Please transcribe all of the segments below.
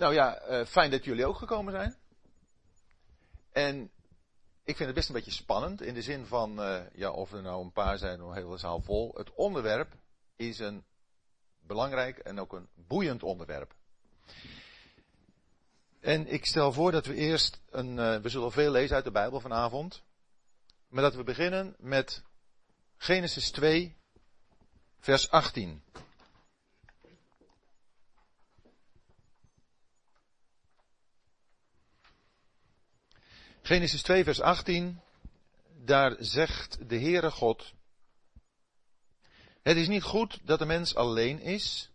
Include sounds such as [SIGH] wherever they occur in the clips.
Nou ja, eh, fijn dat jullie ook gekomen zijn. En ik vind het best een beetje spannend in de zin van, uh, ja, of er nou een paar zijn of een hele zaal vol. Het onderwerp is een belangrijk en ook een boeiend onderwerp. En ik stel voor dat we eerst een, uh, we zullen veel lezen uit de Bijbel vanavond. Maar dat we beginnen met Genesis 2, vers 18. Genesis 2, vers 18. Daar zegt de Heere God. Het is niet goed dat de mens alleen is.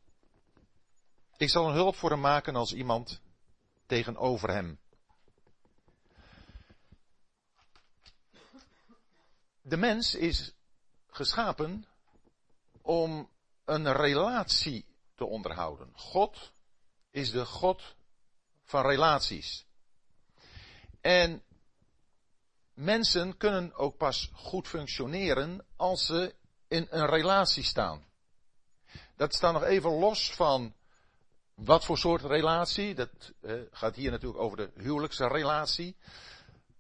Ik zal een hulp voor hem maken als iemand tegenover hem. De mens is geschapen om een relatie te onderhouden. God is de God van relaties. En mensen kunnen ook pas goed functioneren als ze in een relatie staan. Dat staat nog even los van wat voor soort relatie. Dat eh, gaat hier natuurlijk over de huwelijksrelatie.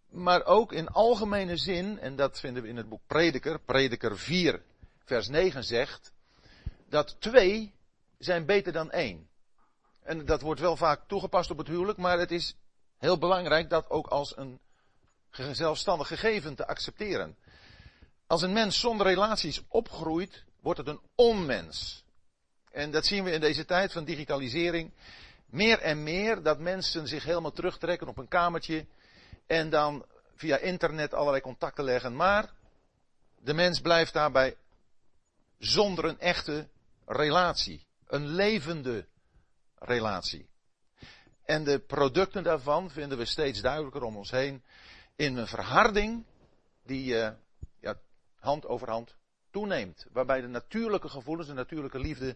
Maar ook in algemene zin, en dat vinden we in het boek Prediker, Prediker 4, vers 9 zegt, dat twee zijn beter dan één. En dat wordt wel vaak toegepast op het huwelijk, maar het is heel belangrijk dat ook als een zelfstandig gegeven te accepteren. Als een mens zonder relaties opgroeit, wordt het een onmens. En dat zien we in deze tijd van digitalisering. Meer en meer dat mensen zich helemaal terugtrekken op een kamertje en dan via internet allerlei contacten leggen. Maar de mens blijft daarbij zonder een echte relatie. Een levende relatie. En de producten daarvan vinden we steeds duidelijker om ons heen in een verharding die uh, ja, hand over hand toeneemt. Waarbij de natuurlijke gevoelens, de natuurlijke liefde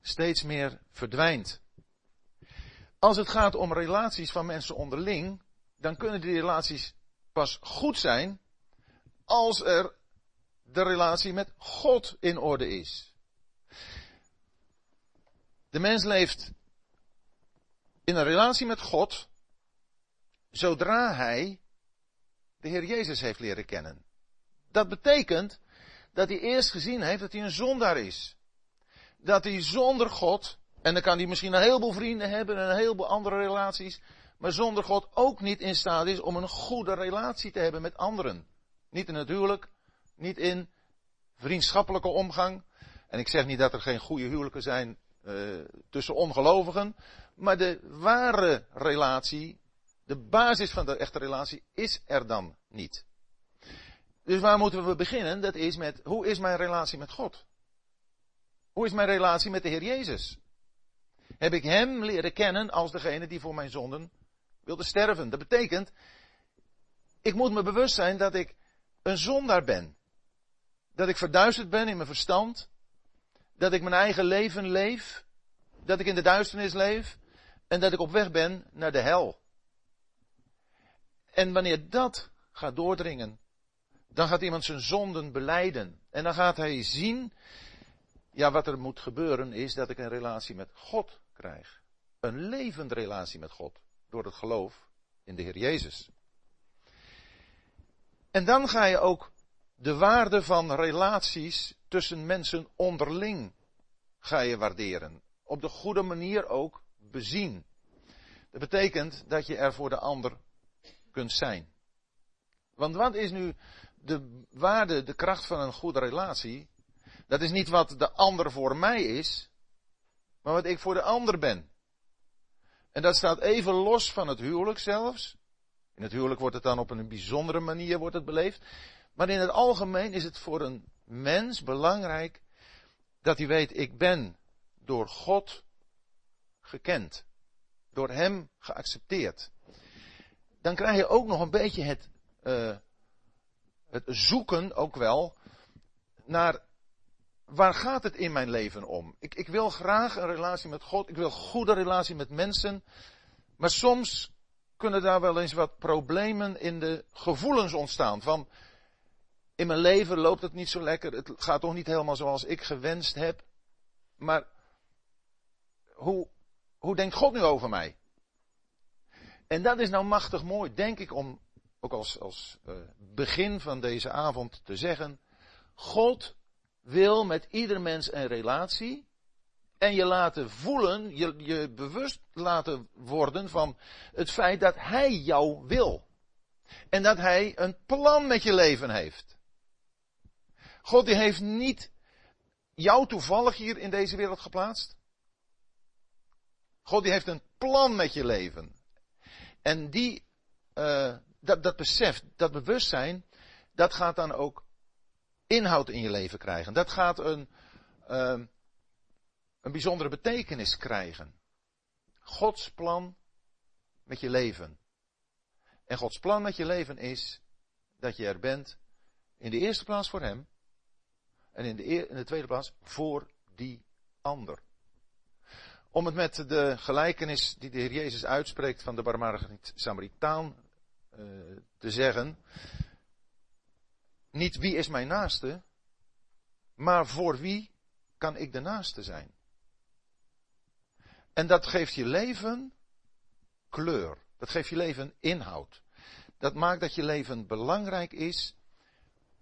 steeds meer verdwijnt. Als het gaat om relaties van mensen onderling, dan kunnen die relaties pas goed zijn als er de relatie met God in orde is. De mens leeft in een relatie met God zodra hij de Heer Jezus heeft leren kennen. Dat betekent dat hij eerst gezien heeft dat hij een zondaar is. Dat hij zonder God, en dan kan hij misschien een heleboel vrienden hebben en een heleboel andere relaties, maar zonder God ook niet in staat is om een goede relatie te hebben met anderen. Niet in het huwelijk, niet in vriendschappelijke omgang. En ik zeg niet dat er geen goede huwelijken zijn uh, tussen ongelovigen, maar de ware relatie de basis van de echte relatie is er dan niet. Dus waar moeten we beginnen? Dat is met, hoe is mijn relatie met God? Hoe is mijn relatie met de Heer Jezus? Heb ik Hem leren kennen als degene die voor mijn zonden wilde sterven? Dat betekent, ik moet me bewust zijn dat ik een zondaar ben. Dat ik verduisterd ben in mijn verstand. Dat ik mijn eigen leven leef. Dat ik in de duisternis leef. En dat ik op weg ben naar de hel. En wanneer dat gaat doordringen, dan gaat iemand zijn zonden beleiden. En dan gaat hij zien, ja, wat er moet gebeuren is dat ik een relatie met God krijg. Een levende relatie met God. Door het geloof in de Heer Jezus. En dan ga je ook de waarde van relaties tussen mensen onderling ga je waarderen. Op de goede manier ook bezien. Dat betekent dat je er voor de ander zijn. Want wat is nu de waarde, de kracht van een goede relatie? Dat is niet wat de ander voor mij is, maar wat ik voor de ander ben. En dat staat even los van het huwelijk zelfs. In het huwelijk wordt het dan op een bijzondere manier wordt het beleefd. Maar in het algemeen is het voor een mens belangrijk dat hij weet, ik ben door God gekend. Door Hem geaccepteerd dan krijg je ook nog een beetje het, uh, het zoeken ook wel naar waar gaat het in mijn leven om? Ik, ik wil graag een relatie met God, ik wil een goede relatie met mensen, maar soms kunnen daar wel eens wat problemen in de gevoelens ontstaan. Van, in mijn leven loopt het niet zo lekker, het gaat toch niet helemaal zoals ik gewenst heb. Maar hoe, hoe denkt God nu over mij? En dat is nou machtig mooi, denk ik, om ook als, als uh, begin van deze avond te zeggen. God wil met ieder mens een relatie. En je laten voelen, je, je bewust laten worden van het feit dat Hij jou wil. En dat Hij een plan met je leven heeft. God die heeft niet jou toevallig hier in deze wereld geplaatst. God die heeft een plan met je leven. En die, uh, dat, dat besef, dat bewustzijn, dat gaat dan ook inhoud in je leven krijgen. Dat gaat een, uh, een bijzondere betekenis krijgen. Gods plan met je leven. En Gods plan met je leven is dat je er bent in de eerste plaats voor Hem en in de, in de tweede plaats voor die ander. Om het met de gelijkenis die de Heer Jezus uitspreekt van de barmhartige Samaritaan uh, te zeggen. Niet wie is mijn naaste, maar voor wie kan ik de naaste zijn. En dat geeft je leven kleur. Dat geeft je leven inhoud. Dat maakt dat je leven belangrijk is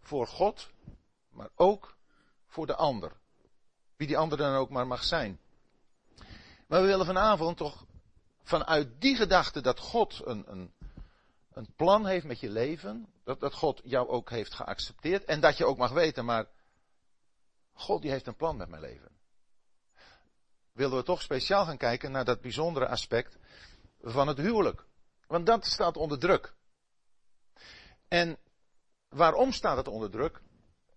voor God, maar ook voor de ander. Wie die ander dan ook maar mag zijn. Maar we willen vanavond toch vanuit die gedachte dat God een, een, een plan heeft met je leven, dat, dat God jou ook heeft geaccepteerd en dat je ook mag weten, maar God die heeft een plan met mijn leven. Willen we toch speciaal gaan kijken naar dat bijzondere aspect van het huwelijk. Want dat staat onder druk. En waarom staat het onder druk?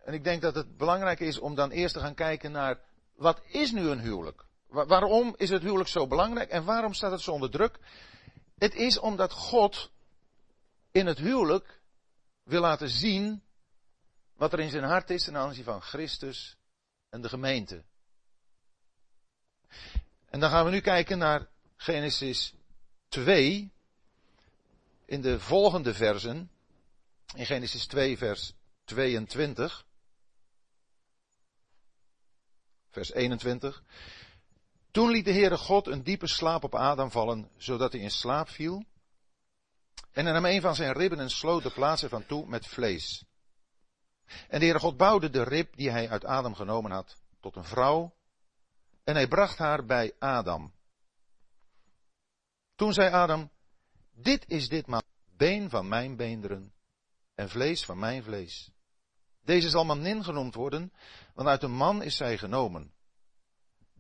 En ik denk dat het belangrijk is om dan eerst te gaan kijken naar wat is nu een huwelijk? Waarom is het huwelijk zo belangrijk en waarom staat het zo onder druk? Het is omdat God in het huwelijk wil laten zien wat er in zijn hart is ten aanzien van Christus en de gemeente. En dan gaan we nu kijken naar Genesis 2 in de volgende versen. In Genesis 2 vers 22. Vers 21. Toen liet de Heere God een diepe slaap op Adam vallen, zodat hij in slaap viel. En nam een van zijn ribben en sloot de plaats ervan toe met vlees. En de Heere God bouwde de rib die hij uit Adam genomen had tot een vrouw. En hij bracht haar bij Adam. Toen zei Adam, dit is ditmaal been van mijn beenderen en vlees van mijn vlees. Deze zal manin genoemd worden, want uit een man is zij genomen.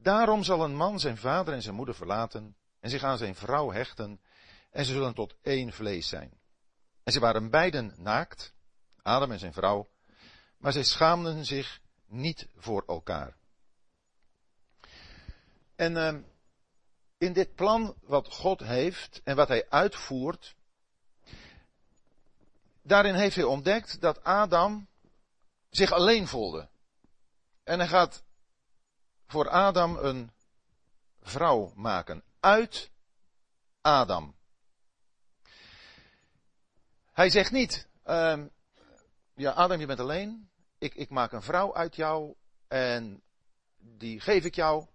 Daarom zal een man zijn vader en zijn moeder verlaten en zich aan zijn vrouw hechten en ze zullen tot één vlees zijn. En ze waren beiden naakt, Adam en zijn vrouw, maar zij schaamden zich niet voor elkaar. En uh, in dit plan wat God heeft en wat hij uitvoert, daarin heeft hij ontdekt dat Adam zich alleen voelde. En hij gaat voor Adam een vrouw maken. Uit Adam. Hij zegt niet, uh, ja Adam je bent alleen, ik, ik maak een vrouw uit jou en die geef ik jou.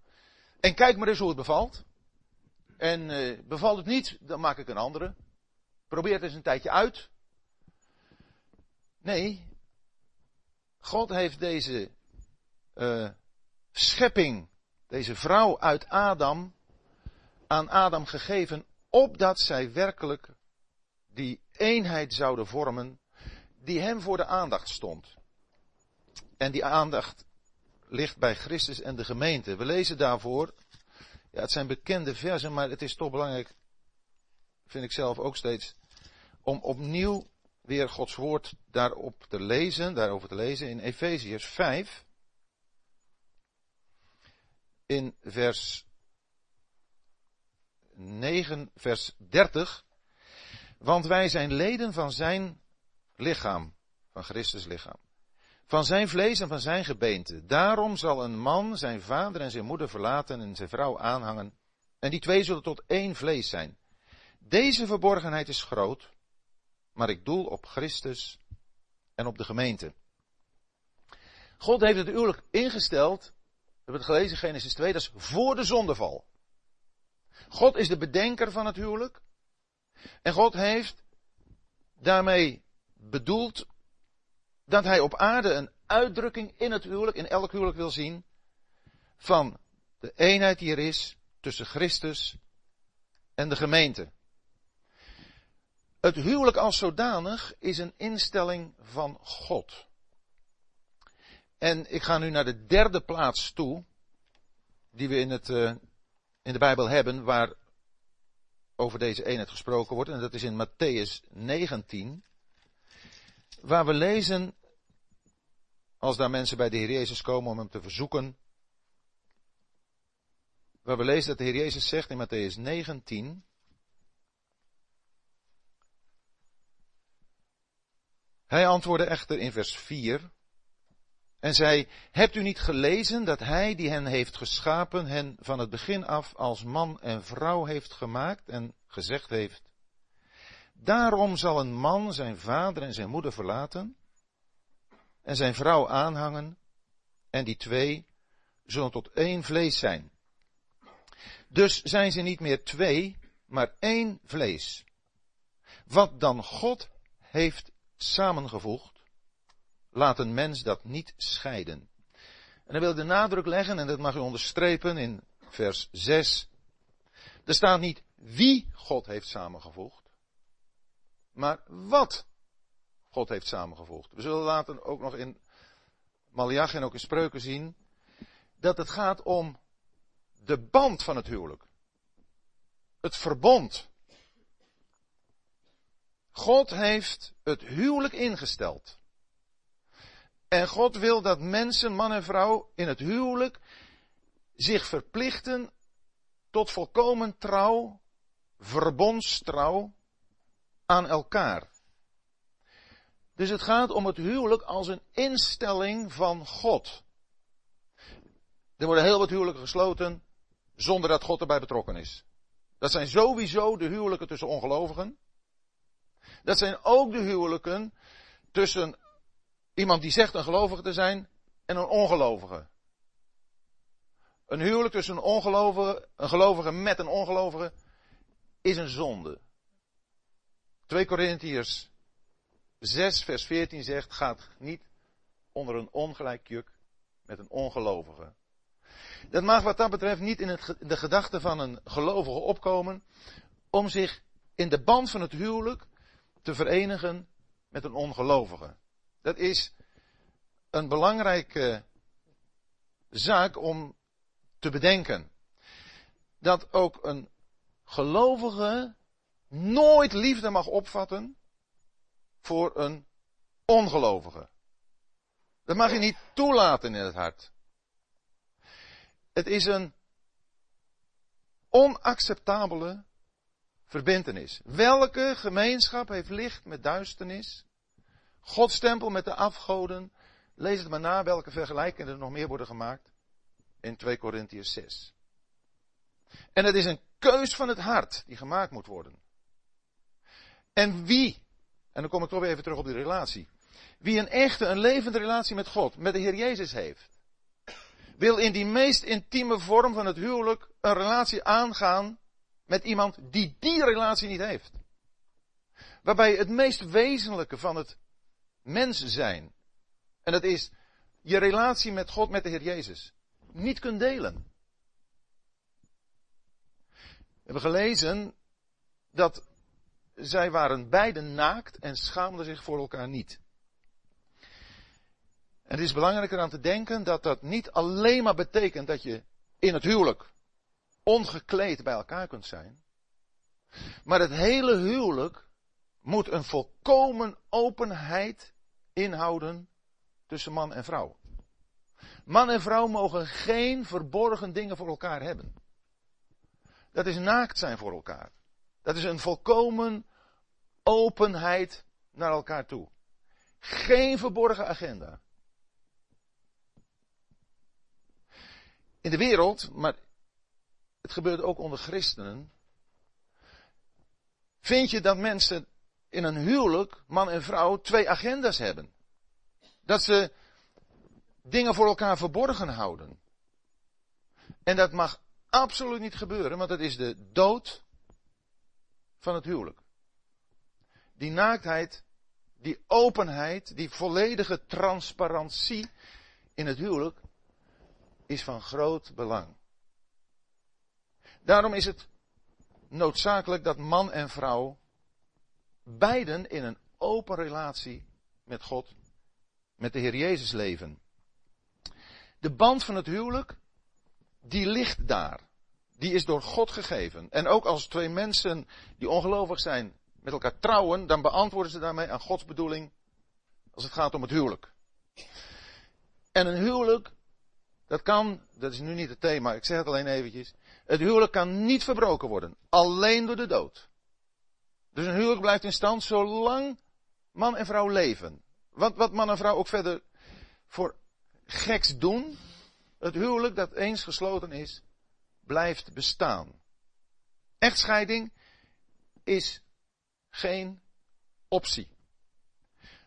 En kijk maar eens hoe het bevalt. En uh, bevalt het niet, dan maak ik een andere. Probeer het eens een tijdje uit. Nee, God heeft deze uh, schepping, deze vrouw uit Adam, aan Adam gegeven, opdat zij werkelijk die eenheid zouden vormen die hem voor de aandacht stond. En die aandacht ligt bij Christus en de gemeente. We lezen daarvoor, ja, het zijn bekende versen, maar het is toch belangrijk, vind ik zelf ook steeds, om opnieuw weer Gods woord daarop te lezen, daarover te lezen in Efeziërs 5 in vers 9, vers 30. Want wij zijn leden van zijn lichaam, van Christus lichaam. Van zijn vlees en van zijn gebeente. Daarom zal een man zijn vader en zijn moeder verlaten en zijn vrouw aanhangen. En die twee zullen tot één vlees zijn. Deze verborgenheid is groot, maar ik doel op Christus en op de gemeente. God heeft het huwelijk ingesteld hebben het gelezen, Genesis 2, dat is voor de zondeval. God is de bedenker van het huwelijk. En God heeft daarmee bedoeld dat hij op aarde een uitdrukking in het huwelijk, in elk huwelijk wil zien, van de eenheid die er is tussen Christus en de gemeente. Het huwelijk als zodanig is een instelling van God. En ik ga nu naar de derde plaats toe, die we in, het, uh, in de Bijbel hebben, waar over deze eenheid gesproken wordt. En dat is in Matthäus 19, waar we lezen, als daar mensen bij de Heer Jezus komen om hem te verzoeken, waar we lezen dat de Heer Jezus zegt in Matthäus 19, Hij antwoordde echter in vers 4 en zei, hebt u niet gelezen dat hij die hen heeft geschapen hen van het begin af als man en vrouw heeft gemaakt en gezegd heeft, daarom zal een man zijn vader en zijn moeder verlaten en zijn vrouw aanhangen en die twee zullen tot één vlees zijn. Dus zijn ze niet meer twee, maar één vlees. Wat dan God heeft samengevoegd, laat een mens dat niet scheiden. En dan wil ik de nadruk leggen, en dat mag u onderstrepen in vers 6. Er staat niet wie God heeft samengevoegd, maar wat God heeft samengevoegd. We zullen later ook nog in Malachi en ook in Spreuken zien, dat het gaat om de band van het huwelijk. Het verbond. God heeft het huwelijk ingesteld. En God wil dat mensen, man en vrouw, in het huwelijk zich verplichten tot volkomen trouw, verbondstrouw aan elkaar. Dus het gaat om het huwelijk als een instelling van God. Er worden heel wat huwelijken gesloten zonder dat God erbij betrokken is. Dat zijn sowieso de huwelijken tussen ongelovigen. Dat zijn ook de huwelijken tussen iemand die zegt een gelovige te zijn en een ongelovige. Een huwelijk tussen een ongelovige, een gelovige met een ongelovige is een zonde. 2 Korintiërs 6 vers 14 zegt, gaat niet onder een ongelijk juk met een ongelovige. Dat mag wat dat betreft niet in het, de gedachte van een gelovige opkomen om zich in de band van het huwelijk te verenigen met een ongelovige. Dat is een belangrijke zaak om te bedenken. Dat ook een gelovige nooit liefde mag opvatten voor een ongelovige. Dat mag je niet toelaten in het hart. Het is een onacceptabele verbintenis. Welke gemeenschap heeft licht met duisternis? Gods tempel met de afgoden. Lees het maar na welke vergelijkingen er nog meer worden gemaakt. In 2 Korintiërs 6. En het is een keus van het hart die gemaakt moet worden. En wie, en dan kom ik toch weer even terug op die relatie. Wie een echte, een levende relatie met God, met de Heer Jezus heeft. Wil in die meest intieme vorm van het huwelijk een relatie aangaan met iemand die die relatie niet heeft. Waarbij het meest wezenlijke van het mens zijn, en dat is je relatie met God, met de Heer Jezus, niet kunt delen. We hebben gelezen dat zij waren beiden naakt en schaamden zich voor elkaar niet. En het is belangrijker aan te denken dat dat niet alleen maar betekent dat je in het huwelijk ongekleed bij elkaar kunt zijn. Maar het hele huwelijk moet een volkomen openheid inhouden tussen man en vrouw. Man en vrouw mogen geen verborgen dingen voor elkaar hebben. Dat is naakt zijn voor elkaar. Dat is een volkomen openheid naar elkaar toe. Geen verborgen agenda. In de wereld, maar het gebeurt ook onder christenen, vind je dat mensen in een huwelijk, man en vrouw, twee agenda's hebben. Dat ze dingen voor elkaar verborgen houden. En dat mag absoluut niet gebeuren, want dat is de dood van het huwelijk. die naaktheid, die openheid, die volledige transparantie in het huwelijk is van groot belang. Daarom is het noodzakelijk dat man en vrouw beiden in een open relatie met God, met de Heer Jezus leven. De band van het huwelijk, die ligt daar. Die is door God gegeven. En ook als twee mensen die ongelovig zijn met elkaar trouwen, dan beantwoorden ze daarmee aan Gods bedoeling als het gaat om het huwelijk. En een huwelijk, dat kan, dat is nu niet het thema, ik zeg het alleen eventjes. Het huwelijk kan niet verbroken worden, alleen door de dood. Dus een huwelijk blijft in stand zolang man en vrouw leven. Wat, wat man en vrouw ook verder voor geks doen, het huwelijk dat eens gesloten is, blijft bestaan. Echtscheiding is geen optie.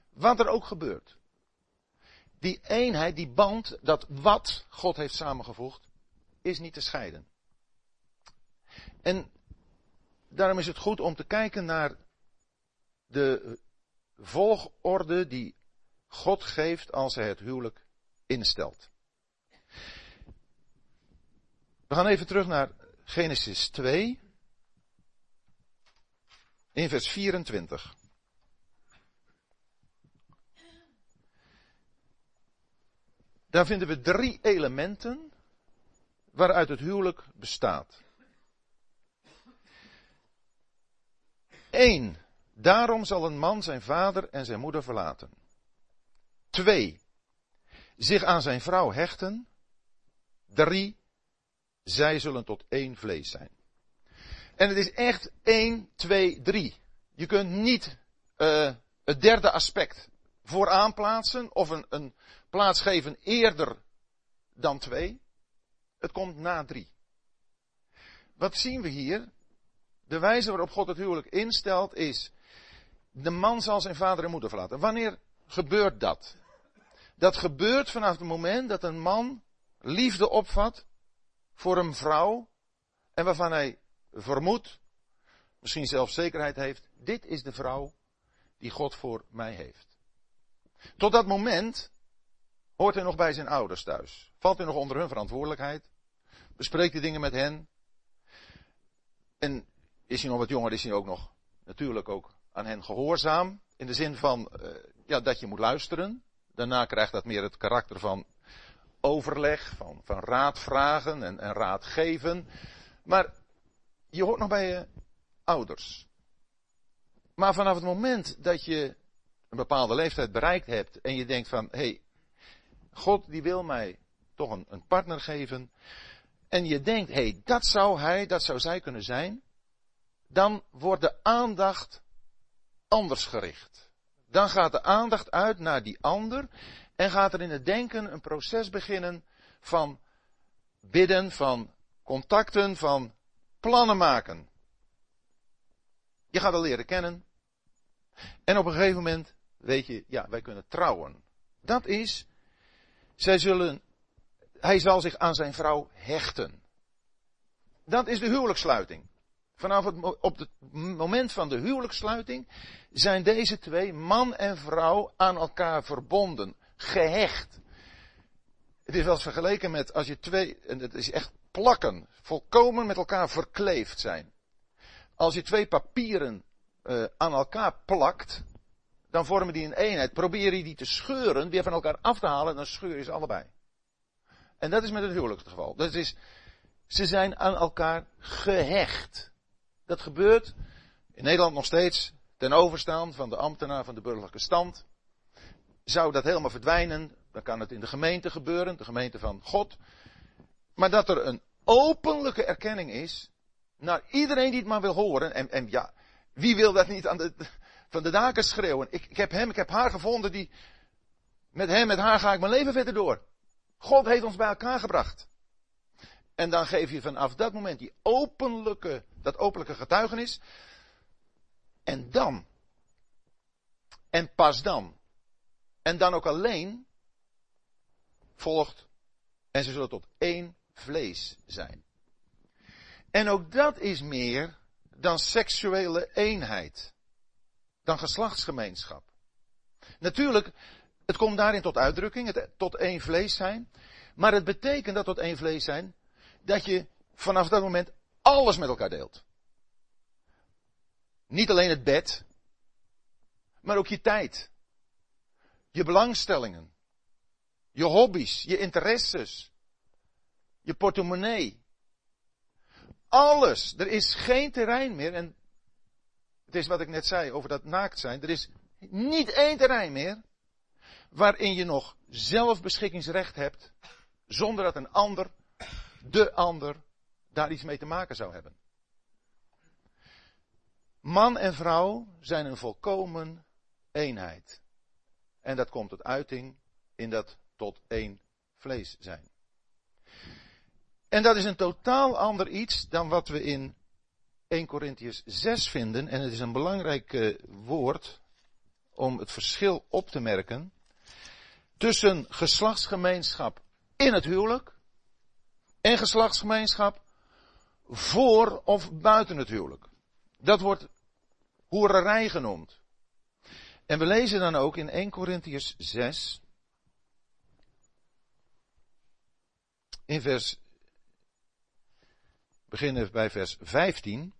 Wat er ook gebeurt. Die eenheid, die band, dat wat God heeft samengevoegd, is niet te scheiden. En daarom is het goed om te kijken naar de volgorde die God geeft als hij het huwelijk instelt. We gaan even terug naar Genesis 2, in vers 24. Daar vinden we drie elementen waaruit het huwelijk bestaat. Eén, daarom zal een man zijn vader en zijn moeder verlaten. Twee, zich aan zijn vrouw hechten. Drie, zij zullen tot één vlees zijn. En het is echt 1, 2, 3. Je kunt niet uh, het derde aspect vooraan plaatsen of een, een plaats geven eerder dan 2. Het komt na 3. Wat zien we hier? De wijze waarop God het huwelijk instelt is, de man zal zijn vader en moeder verlaten. Wanneer gebeurt dat? Dat gebeurt vanaf het moment dat een man liefde opvat voor een vrouw en waarvan hij vermoedt, misschien zelfs zekerheid heeft, dit is de vrouw die God voor mij heeft. Tot dat moment hoort hij nog bij zijn ouders thuis. Valt hij nog onder hun verantwoordelijkheid? Bespreekt hij dingen met hen? En is hij nog wat jonger, is hij ook nog natuurlijk ook aan hen gehoorzaam. In de zin van uh, ja, dat je moet luisteren. Daarna krijgt dat meer het karakter van overleg, van, van raad vragen en, en raad geven. Maar je hoort nog bij je ouders. Maar vanaf het moment dat je een bepaalde leeftijd bereikt hebt en je denkt van, hé, hey, God die wil mij toch een, een partner geven. En je denkt, hé, hey, dat zou hij, dat zou zij kunnen zijn. Dan wordt de aandacht anders gericht. Dan gaat de aandacht uit naar die ander en gaat er in het denken een proces beginnen van bidden, van contacten, van plannen maken. Je gaat al leren kennen. En op een gegeven moment weet je, ja, wij kunnen trouwen. Dat is, zij zullen, hij zal zich aan zijn vrouw hechten. Dat is de huwelijkssluiting. Vanaf het, op het moment van de huwelijkssluiting zijn deze twee, man en vrouw, aan elkaar verbonden, gehecht. Het is wel eens vergeleken met als je twee, en het is echt plakken, volkomen met elkaar verkleefd zijn. Als je twee papieren uh, aan elkaar plakt, dan vormen die een eenheid. Probeer je die te scheuren, weer van elkaar af te halen, dan scheur je ze allebei. En dat is met het huwelijk het geval. Dat is, ze zijn aan elkaar gehecht. Dat gebeurt in Nederland nog steeds ten overstaan van de ambtenaar van de burgerlijke stand. Zou dat helemaal verdwijnen, dan kan het in de gemeente gebeuren, de gemeente van God. Maar dat er een openlijke erkenning is naar iedereen die het maar wil horen. En, en ja, wie wil dat niet aan de, van de daken schreeuwen? Ik, ik heb hem, ik heb haar gevonden die, met hem, met haar ga ik mijn leven verder door. God heeft ons bij elkaar gebracht. En dan geef je vanaf dat moment die openlijke, dat openlijke getuigenis. En dan, en pas dan, en dan ook alleen, volgt, en ze zullen tot één vlees zijn. En ook dat is meer dan seksuele eenheid. dan geslachtsgemeenschap. Natuurlijk, het komt daarin tot uitdrukking, het tot één vlees zijn. Maar het betekent dat tot één vlees zijn, dat je vanaf dat moment alles met elkaar deelt. Niet alleen het bed, maar ook je tijd. Je belangstellingen. Je hobby's, je interesses. Je portemonnee. Alles. Er is geen terrein meer. En het is wat ik net zei over dat naakt zijn. Er is niet één terrein meer waarin je nog zelf beschikkingsrecht hebt, zonder dat een ander, de ander, daar iets mee te maken zou hebben. Man en vrouw zijn een volkomen eenheid. En dat komt tot uiting in dat tot één vlees zijn. En dat is een totaal ander iets dan wat we in 1 Corinthians 6 vinden. En het is een belangrijk uh, woord om het verschil op te merken tussen geslachtsgemeenschap in het huwelijk en geslachtsgemeenschap voor of buiten het huwelijk. Dat wordt hoererij genoemd. En we lezen dan ook in 1 Corinthians 6, in vers, beginnen bij vers 15.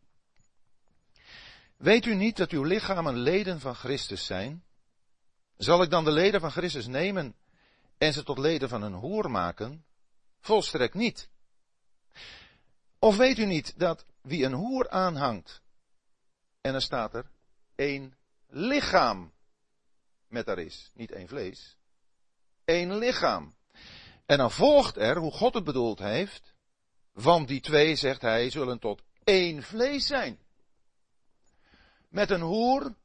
Weet u niet dat uw lichamen leden van Christus zijn? Zal ik dan de leden van Christus nemen en ze tot leden van een hoer maken? Volstrekt niet. Of weet u niet dat wie een hoer aanhangt, en dan staat er één lichaam met haar is, niet één vlees, één lichaam. En dan volgt er, hoe God het bedoeld heeft, want die twee, zegt hij, zullen tot één vlees zijn. Met een hoer,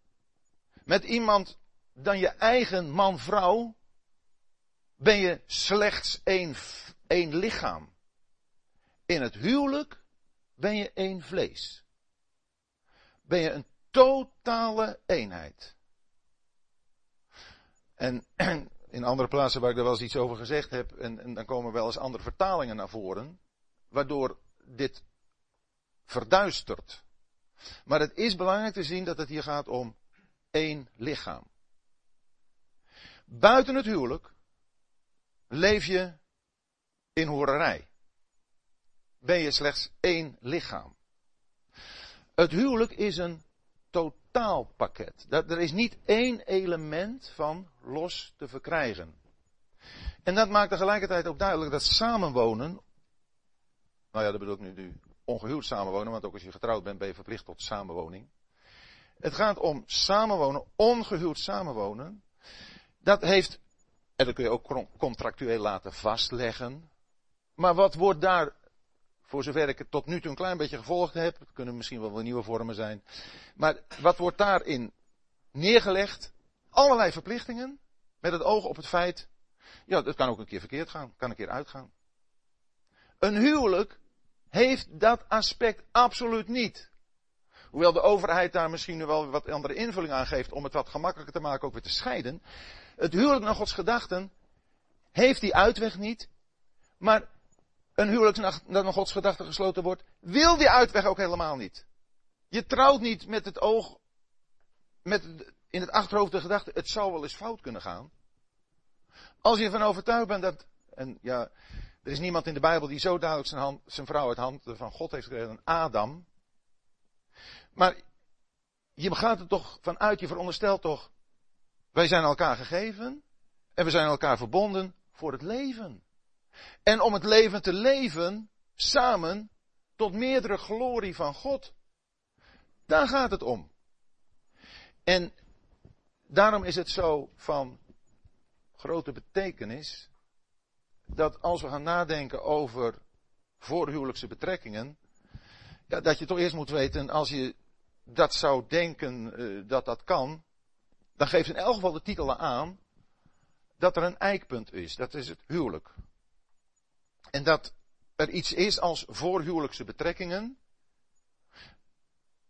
met iemand dan je eigen man-vrouw, ben je slechts één, één lichaam. In het huwelijk ben je één vlees. Ben je een totale eenheid. En [CLEARS THROAT] in andere plaatsen waar ik er wel eens iets over gezegd heb, en, en dan komen wel eens andere vertalingen naar voren, waardoor dit verduistert. Maar het is belangrijk te zien dat het hier gaat om één lichaam. Buiten het huwelijk leef je in horerij. Ben je slechts één lichaam. Het huwelijk is een totaalpakket. Er is niet één element van los te verkrijgen. En dat maakt tegelijkertijd ook duidelijk dat samenwonen, nou ja, dat bedoel ik nu, nu ongehuwd samenwonen, want ook als je getrouwd bent ben je verplicht tot samenwoning. Het gaat om samenwonen, ongehuwd samenwonen. Dat heeft, en dat kun je ook contractueel laten vastleggen. Maar wat wordt daar, voor zover ik het tot nu toe een klein beetje gevolgd heb, het kunnen misschien wel, nieuwe vormen zijn. Maar wat wordt daarin neergelegd? Allerlei verplichtingen, met het oog op het feit, ja, dat kan ook een keer verkeerd gaan, kan een keer uitgaan. Een huwelijk heeft dat aspect absoluut niet. Hoewel de overheid daar misschien wel wat andere invulling aan geeft om het wat gemakkelijker te maken ook weer te scheiden. Het huwelijk naar Gods gedachten heeft die uitweg niet. Maar een huwelijk dat naar Gods gedachten gesloten wordt, wil die uitweg ook helemaal niet. Je trouwt niet met het oog, met in het achterhoofd de gedachte, het zou wel eens fout kunnen gaan. Als je ervan overtuigd bent dat, en ja, er is niemand in de Bijbel die zo duidelijk zijn, hand, zijn vrouw uit handen van God heeft gekregen, Adam. Maar je gaat er toch vanuit, je veronderstelt toch, wij zijn elkaar gegeven en we zijn elkaar verbonden voor het leven. En om het leven te leven, samen, tot meerdere glorie van God. Daar gaat het om. En daarom is het zo van grote betekenis dat als we gaan nadenken over voorhuwelijkse betrekkingen, ja, dat je toch eerst moet weten, als je dat zou denken uh, dat dat kan, dan geeft in elk geval de titel aan dat er een eikpunt is. Dat is het huwelijk. En dat er iets is als voorhuwelijkse betrekkingen.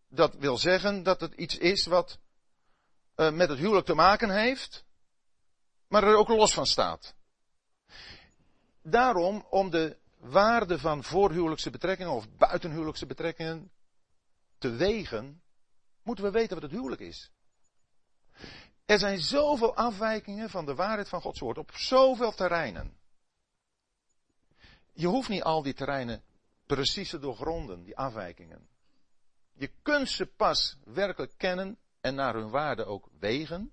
Dat wil zeggen dat het iets is wat uh, met het huwelijk te maken heeft, maar er ook los van staat. Daarom, om de waarde van voorhuwelijkse betrekkingen of buitenhuwelijkse betrekkingen te wegen, moeten we weten wat het huwelijk is. Er zijn zoveel afwijkingen van de waarheid van Gods woord op zoveel terreinen. Je hoeft niet al die terreinen precies te doorgronden, die afwijkingen. Je kunt ze pas werkelijk kennen en naar hun waarde ook wegen,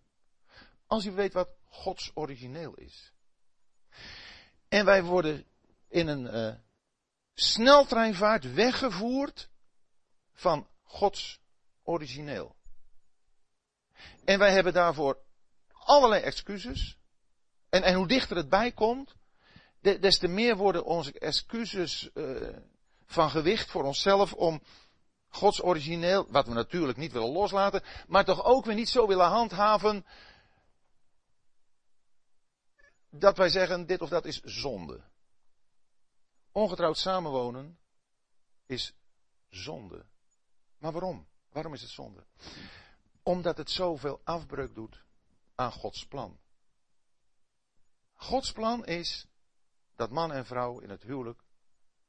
als je weet wat Gods origineel is. En wij worden in een uh, sneltreinvaart weggevoerd van Gods origineel. En wij hebben daarvoor allerlei excuses. En, en hoe dichter het bij komt, des te meer worden onze excuses uh, van gewicht voor onszelf om Gods origineel, wat we natuurlijk niet willen loslaten, maar toch ook weer niet zo willen handhaven dat wij zeggen dit of dat is zonde. Ongetrouwd samenwonen is zonde. Maar waarom? Waarom is het zonde? Omdat het zoveel afbreuk doet aan Gods plan. Gods plan is dat man en vrouw in het huwelijk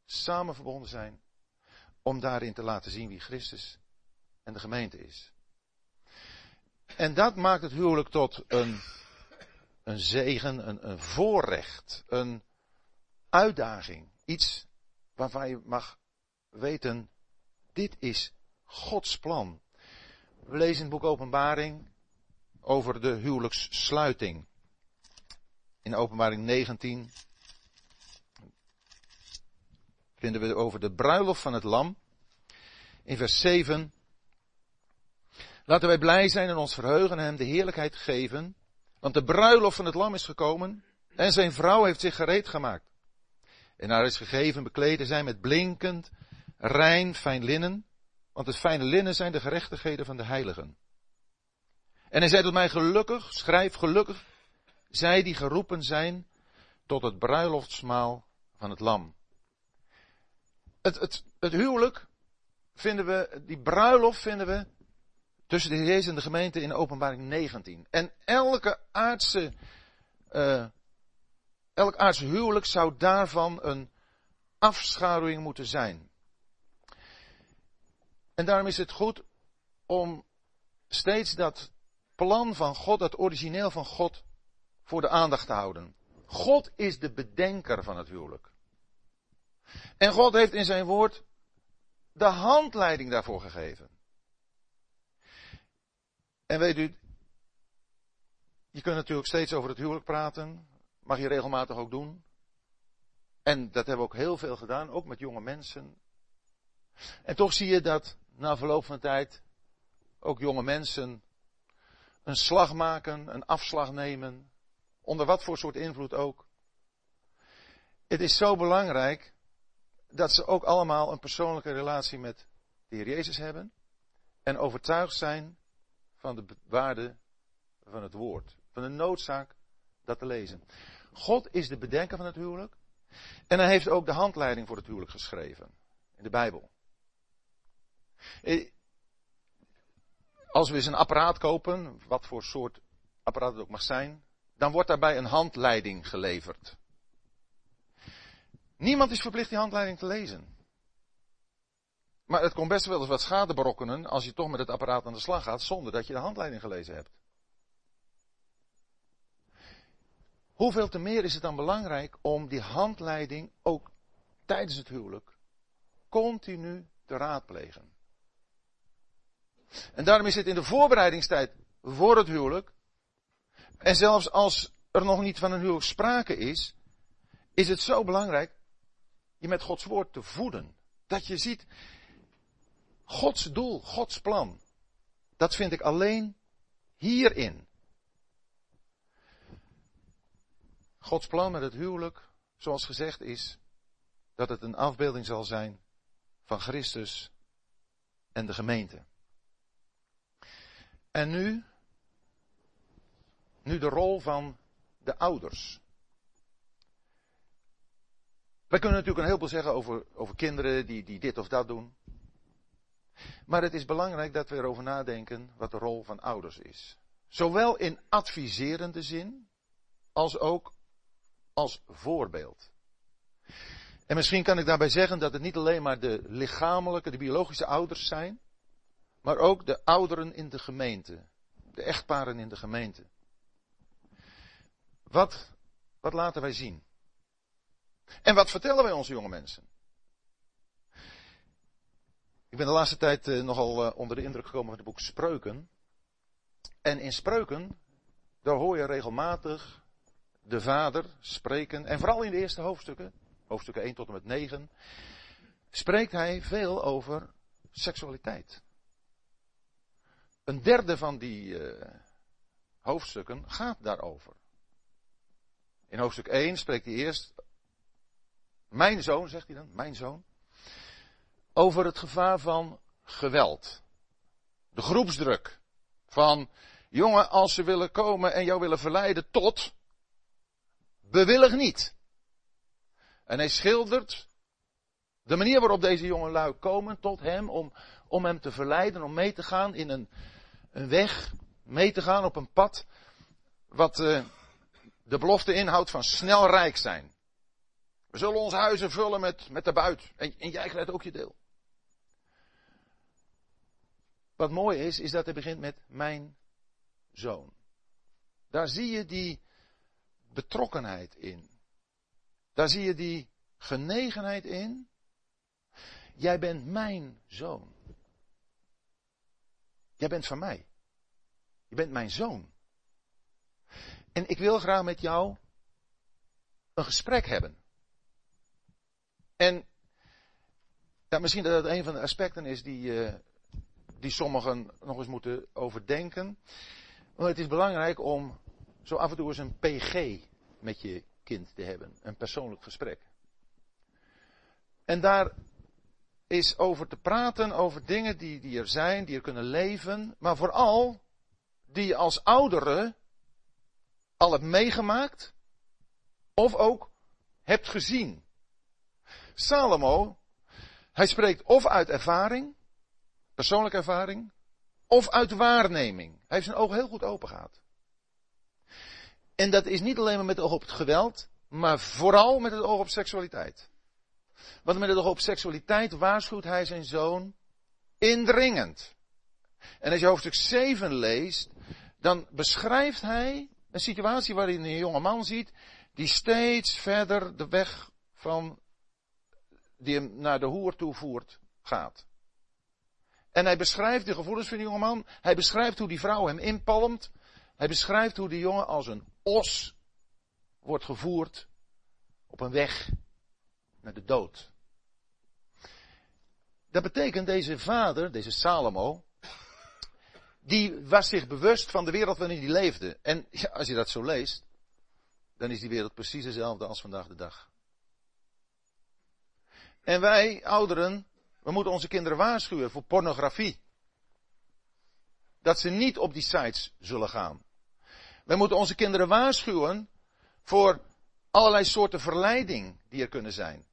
samen verbonden zijn om daarin te laten zien wie Christus en de gemeente is. En dat maakt het huwelijk tot een, een zegen, een, een voorrecht, een uitdaging. Iets waarvan je mag weten, dit is Gods plan. We lezen in het boek Openbaring over de huwelijkssluiting. In Openbaring 19 vinden we over de bruiloft van het lam. In vers 7. Laten wij blij zijn en ons verheugen en hem de heerlijkheid geven. Want de bruiloft van het lam is gekomen en zijn vrouw heeft zich gereed gemaakt. En haar is gegeven bekleed te zijn met blinkend, rein, fijn linnen. Want het fijne linnen zijn de gerechtigheden van de heiligen. En hij zei tot mij gelukkig, schrijf gelukkig, zij die geroepen zijn tot het bruiloftsmaal van het lam. Het, het, het huwelijk vinden we, die bruiloft vinden we tussen de Heer en de gemeente in openbaring 19. En elke aardse, uh, elk aardse huwelijk zou daarvan een afschaduwing moeten zijn. En daarom is het goed om steeds dat plan van God, dat origineel van God, voor de aandacht te houden. God is de bedenker van het huwelijk. En God heeft in zijn woord de handleiding daarvoor gegeven. En weet u, je kunt natuurlijk steeds over het huwelijk praten. Mag je regelmatig ook doen. En dat hebben we ook heel veel gedaan, ook met jonge mensen. En toch zie je dat na verloop van tijd ook jonge mensen een slag maken, een afslag nemen, onder wat voor soort invloed ook. Het is zo belangrijk dat ze ook allemaal een persoonlijke relatie met de Heer Jezus hebben en overtuigd zijn van de waarde van het woord, van de noodzaak dat te lezen. God is de bedenker van het huwelijk en hij heeft ook de handleiding voor het huwelijk geschreven in de Bijbel. Eh, als we eens een apparaat kopen, wat voor soort apparaat het ook mag zijn, dan wordt daarbij een handleiding geleverd. Niemand is verplicht die handleiding te lezen. Maar het kon best wel eens wat schade berokkenen als je toch met het apparaat aan de slag gaat zonder dat je de handleiding gelezen hebt. Hoeveel te meer is het dan belangrijk om die handleiding ook tijdens het huwelijk continu te raadplegen. En daarom is het in de voorbereidingstijd voor het huwelijk, en zelfs als er nog niet van een huwelijk sprake is, is het zo belangrijk je met Gods woord te voeden. Dat je ziet, Gods doel, Gods plan, dat vind ik alleen hierin. Gods plan met het huwelijk, zoals gezegd is, dat het een afbeelding zal zijn van Christus en de gemeente. En nu, nu de rol van de ouders. Wij kunnen natuurlijk een heleboel zeggen over, over kinderen die, die dit of dat doen. Maar het is belangrijk dat we erover nadenken wat de rol van ouders is. Zowel in adviserende zin, als ook als voorbeeld. En misschien kan ik daarbij zeggen dat het niet alleen maar de lichamelijke, de biologische ouders zijn, maar ook de ouderen in de gemeente. de echtparen in de gemeente. Wat, wat laten wij zien? En wat vertellen wij onze jonge mensen? Ik ben de laatste tijd eh, nogal eh, onder de indruk gekomen van het boek Spreuken. En in Spreuken, daar hoor je regelmatig de vader spreken. En vooral in de eerste hoofdstukken, hoofdstukken 1 tot en met 9, spreekt hij veel over seksualiteit. Een derde van die uh, hoofdstukken gaat daarover. In hoofdstuk 1 spreekt hij eerst, mijn zoon, zegt hij dan, mijn zoon, over het gevaar van geweld. De groepsdruk. Van, jongen, als ze willen komen en jou willen verleiden tot, bewillig niet. En hij schildert de manier waarop deze jonge lui komen tot hem om, om hem te verleiden, om mee te gaan in een, een weg, mee te gaan op een pad, wat uh, de belofte inhoudt van snel rijk zijn. We zullen onze huizen vullen met, met de buit. En, en jij krijgt ook je deel. Wat mooi is, is dat hij begint met mijn zoon. Daar zie je die betrokkenheid in. Daar zie je die genegenheid in. Jij bent mijn zoon. Jij bent van mij. Je bent mijn zoon. En ik wil graag met jou een gesprek hebben. En ja, misschien dat het een van de aspecten is die, uh, die sommigen nog eens moeten overdenken. Maar het is belangrijk om zo af en toe eens een PG met je kind te hebben. Een persoonlijk gesprek. En daar is over te praten over dingen die, die er zijn, die er kunnen leven. Maar vooral die je als ouderen al hebt meegemaakt. Of ook hebt gezien. Salomo, hij spreekt of uit ervaring, persoonlijke ervaring, of uit waarneming. Hij heeft zijn ogen heel goed open gehad. En dat is niet alleen maar met het oog op het geweld, maar vooral met het oog op seksualiteit. Want met het oog op seksualiteit waarschuwt hij zijn zoon indringend. En als je hoofdstuk 7 leest, dan beschrijft hij een situatie waarin een jonge man ziet die steeds verder de weg van die hem naar de hoer toe voert gaat. En hij beschrijft de gevoelens van die jonge man. Hij beschrijft hoe die vrouw hem inpalmt. Hij beschrijft hoe die jongen als een os wordt gevoerd op een weg naar de dood. Dat betekent deze vader, deze Salomo, die was zich bewust van de wereld waarin hij leefde. En ja, als je dat zo leest, dan is die wereld precies dezelfde als vandaag de dag. En wij, ouderen, we moeten onze kinderen waarschuwen voor pornografie. Dat ze niet op die sites zullen gaan. Wij moeten onze kinderen waarschuwen voor allerlei soorten verleiding die er kunnen zijn.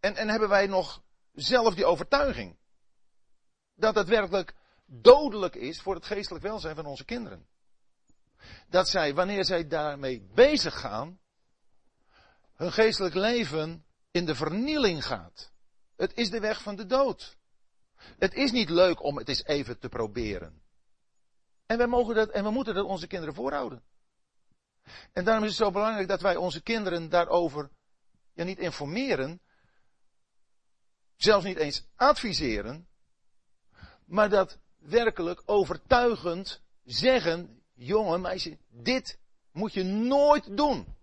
En, en hebben wij nog zelf die overtuiging dat het werkelijk dodelijk is voor het geestelijk welzijn van onze kinderen. Dat zij, wanneer zij daarmee bezig gaan, hun geestelijk leven in de vernieling gaat. Het is de weg van de dood. Het is niet leuk om het eens even te proberen. En we mogen dat, en we moeten dat onze kinderen voorhouden. En daarom is het zo belangrijk dat wij onze kinderen daarover ja, niet informeren, zelfs niet eens adviseren, maar dat werkelijk overtuigend zeggen, jongen, meisje, dit moet je nooit doen.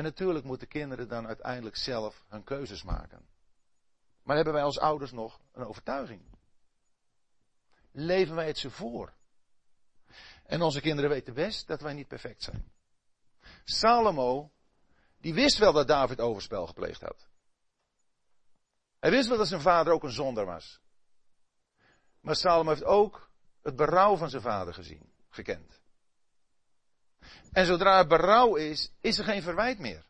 En natuurlijk moeten kinderen dan uiteindelijk zelf hun keuzes maken. Maar hebben wij als ouders nog een overtuiging? Leven wij het ze voor? En onze kinderen weten best dat wij niet perfect zijn. Salomo, die wist wel dat David overspel gepleegd had. Hij wist wel dat zijn vader ook een zonder was. Maar Salomo heeft ook het berouw van zijn vader gezien, gekend. En zodra er berouw is, is er geen verwijt meer.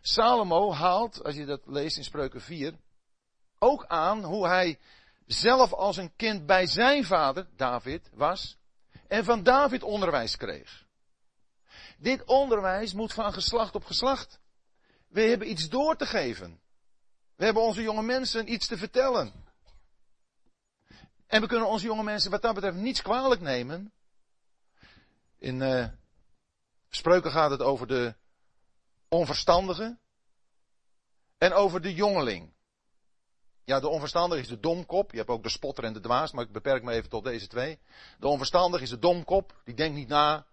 Salomo haalt, als je dat leest in Spreuken 4, ook aan hoe hij zelf als een kind bij zijn vader, David, was en van David onderwijs kreeg. Dit onderwijs moet van geslacht op geslacht. We hebben iets door te geven. We hebben onze jonge mensen iets te vertellen. En we kunnen onze jonge mensen wat dat betreft niets kwalijk nemen. In uh, spreuken gaat het over de onverstandige en over de jongeling. Ja, de onverstandige is de domkop. Je hebt ook de spotter en de dwaas, maar ik beperk me even tot deze twee. De onverstandige is de domkop, die denkt niet na.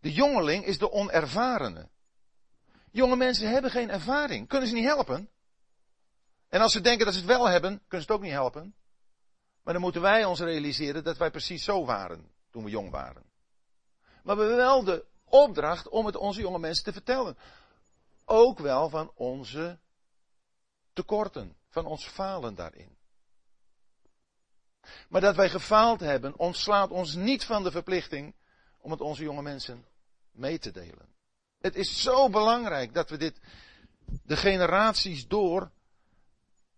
De jongeling is de onervarene. Jonge mensen hebben geen ervaring, kunnen ze niet helpen. En als ze denken dat ze het wel hebben, kunnen ze het ook niet helpen. Maar dan moeten wij ons realiseren dat wij precies zo waren toen we jong waren. Maar we hebben wel de opdracht om het onze jonge mensen te vertellen. Ook wel van onze tekorten, van ons falen daarin. Maar dat wij gefaald hebben, ontslaat ons niet van de verplichting om het onze jonge mensen mee te delen. Het is zo belangrijk dat we dit de generaties door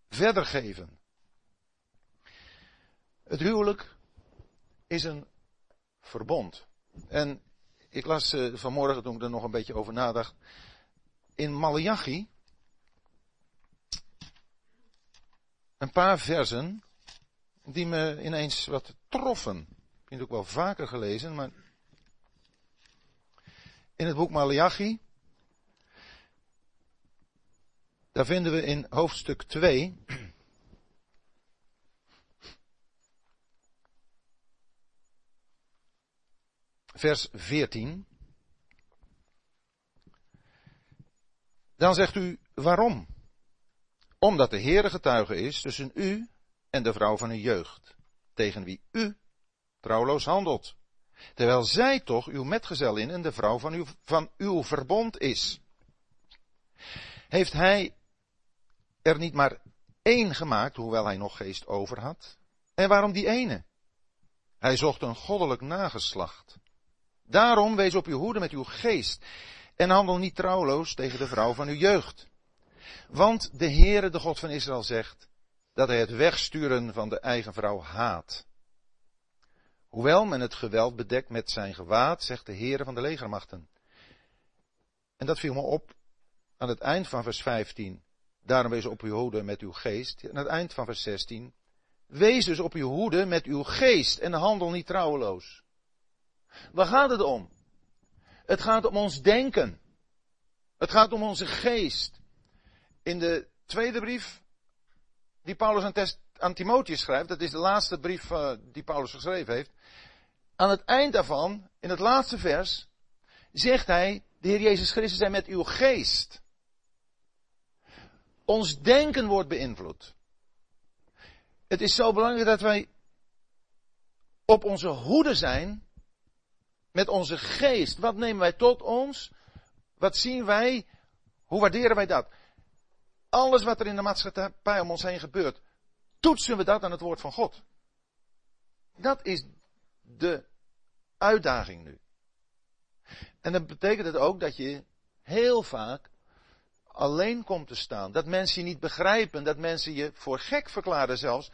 verder geven. Het huwelijk is een verbond. En ik las uh, vanmorgen toen ik er nog een beetje over nadacht. In Malachi. Een paar versen. Die me ineens wat troffen. Ik heb het ook wel vaker gelezen, maar. In het boek Malachi. Daar vinden we in hoofdstuk 2. Vers 14. Dan zegt u waarom? Omdat de Heere getuige is tussen u en de vrouw van uw jeugd, tegen wie u trouwloos handelt. Terwijl zij toch uw metgezellin en de vrouw van uw, van uw verbond is. Heeft hij er niet maar één gemaakt, hoewel hij nog geest over had? En waarom die ene? Hij zocht een goddelijk nageslacht. Daarom wees op uw hoede met uw geest en handel niet trouwloos tegen de vrouw van uw jeugd. Want de Heere, de God van Israël, zegt dat hij het wegsturen van de eigen vrouw haat. Hoewel men het geweld bedekt met zijn gewaad, zegt de Heere van de legermachten. En dat viel me op aan het eind van vers 15. Daarom wees op uw hoede met uw geest. En aan het eind van vers 16. Wees dus op uw hoede met uw geest en handel niet trouweloos. Waar gaat het om? Het gaat om ons denken. Het gaat om onze geest. In de tweede brief die Paulus aan, aan Timotheus schrijft, dat is de laatste brief uh, die Paulus geschreven heeft. Aan het eind daarvan, in het laatste vers, zegt hij, de Heer Jezus Christus zijn met uw geest. Ons denken wordt beïnvloed. Het is zo belangrijk dat wij op onze hoede zijn met onze geest. Wat nemen wij tot ons? Wat zien wij? Hoe waarderen wij dat? Alles wat er in de maatschappij om ons heen gebeurt, toetsen we dat aan het woord van God. Dat is de uitdaging nu. En dat betekent het ook dat je heel vaak alleen komt te staan. Dat mensen je niet begrijpen, dat mensen je voor gek verklaren zelfs,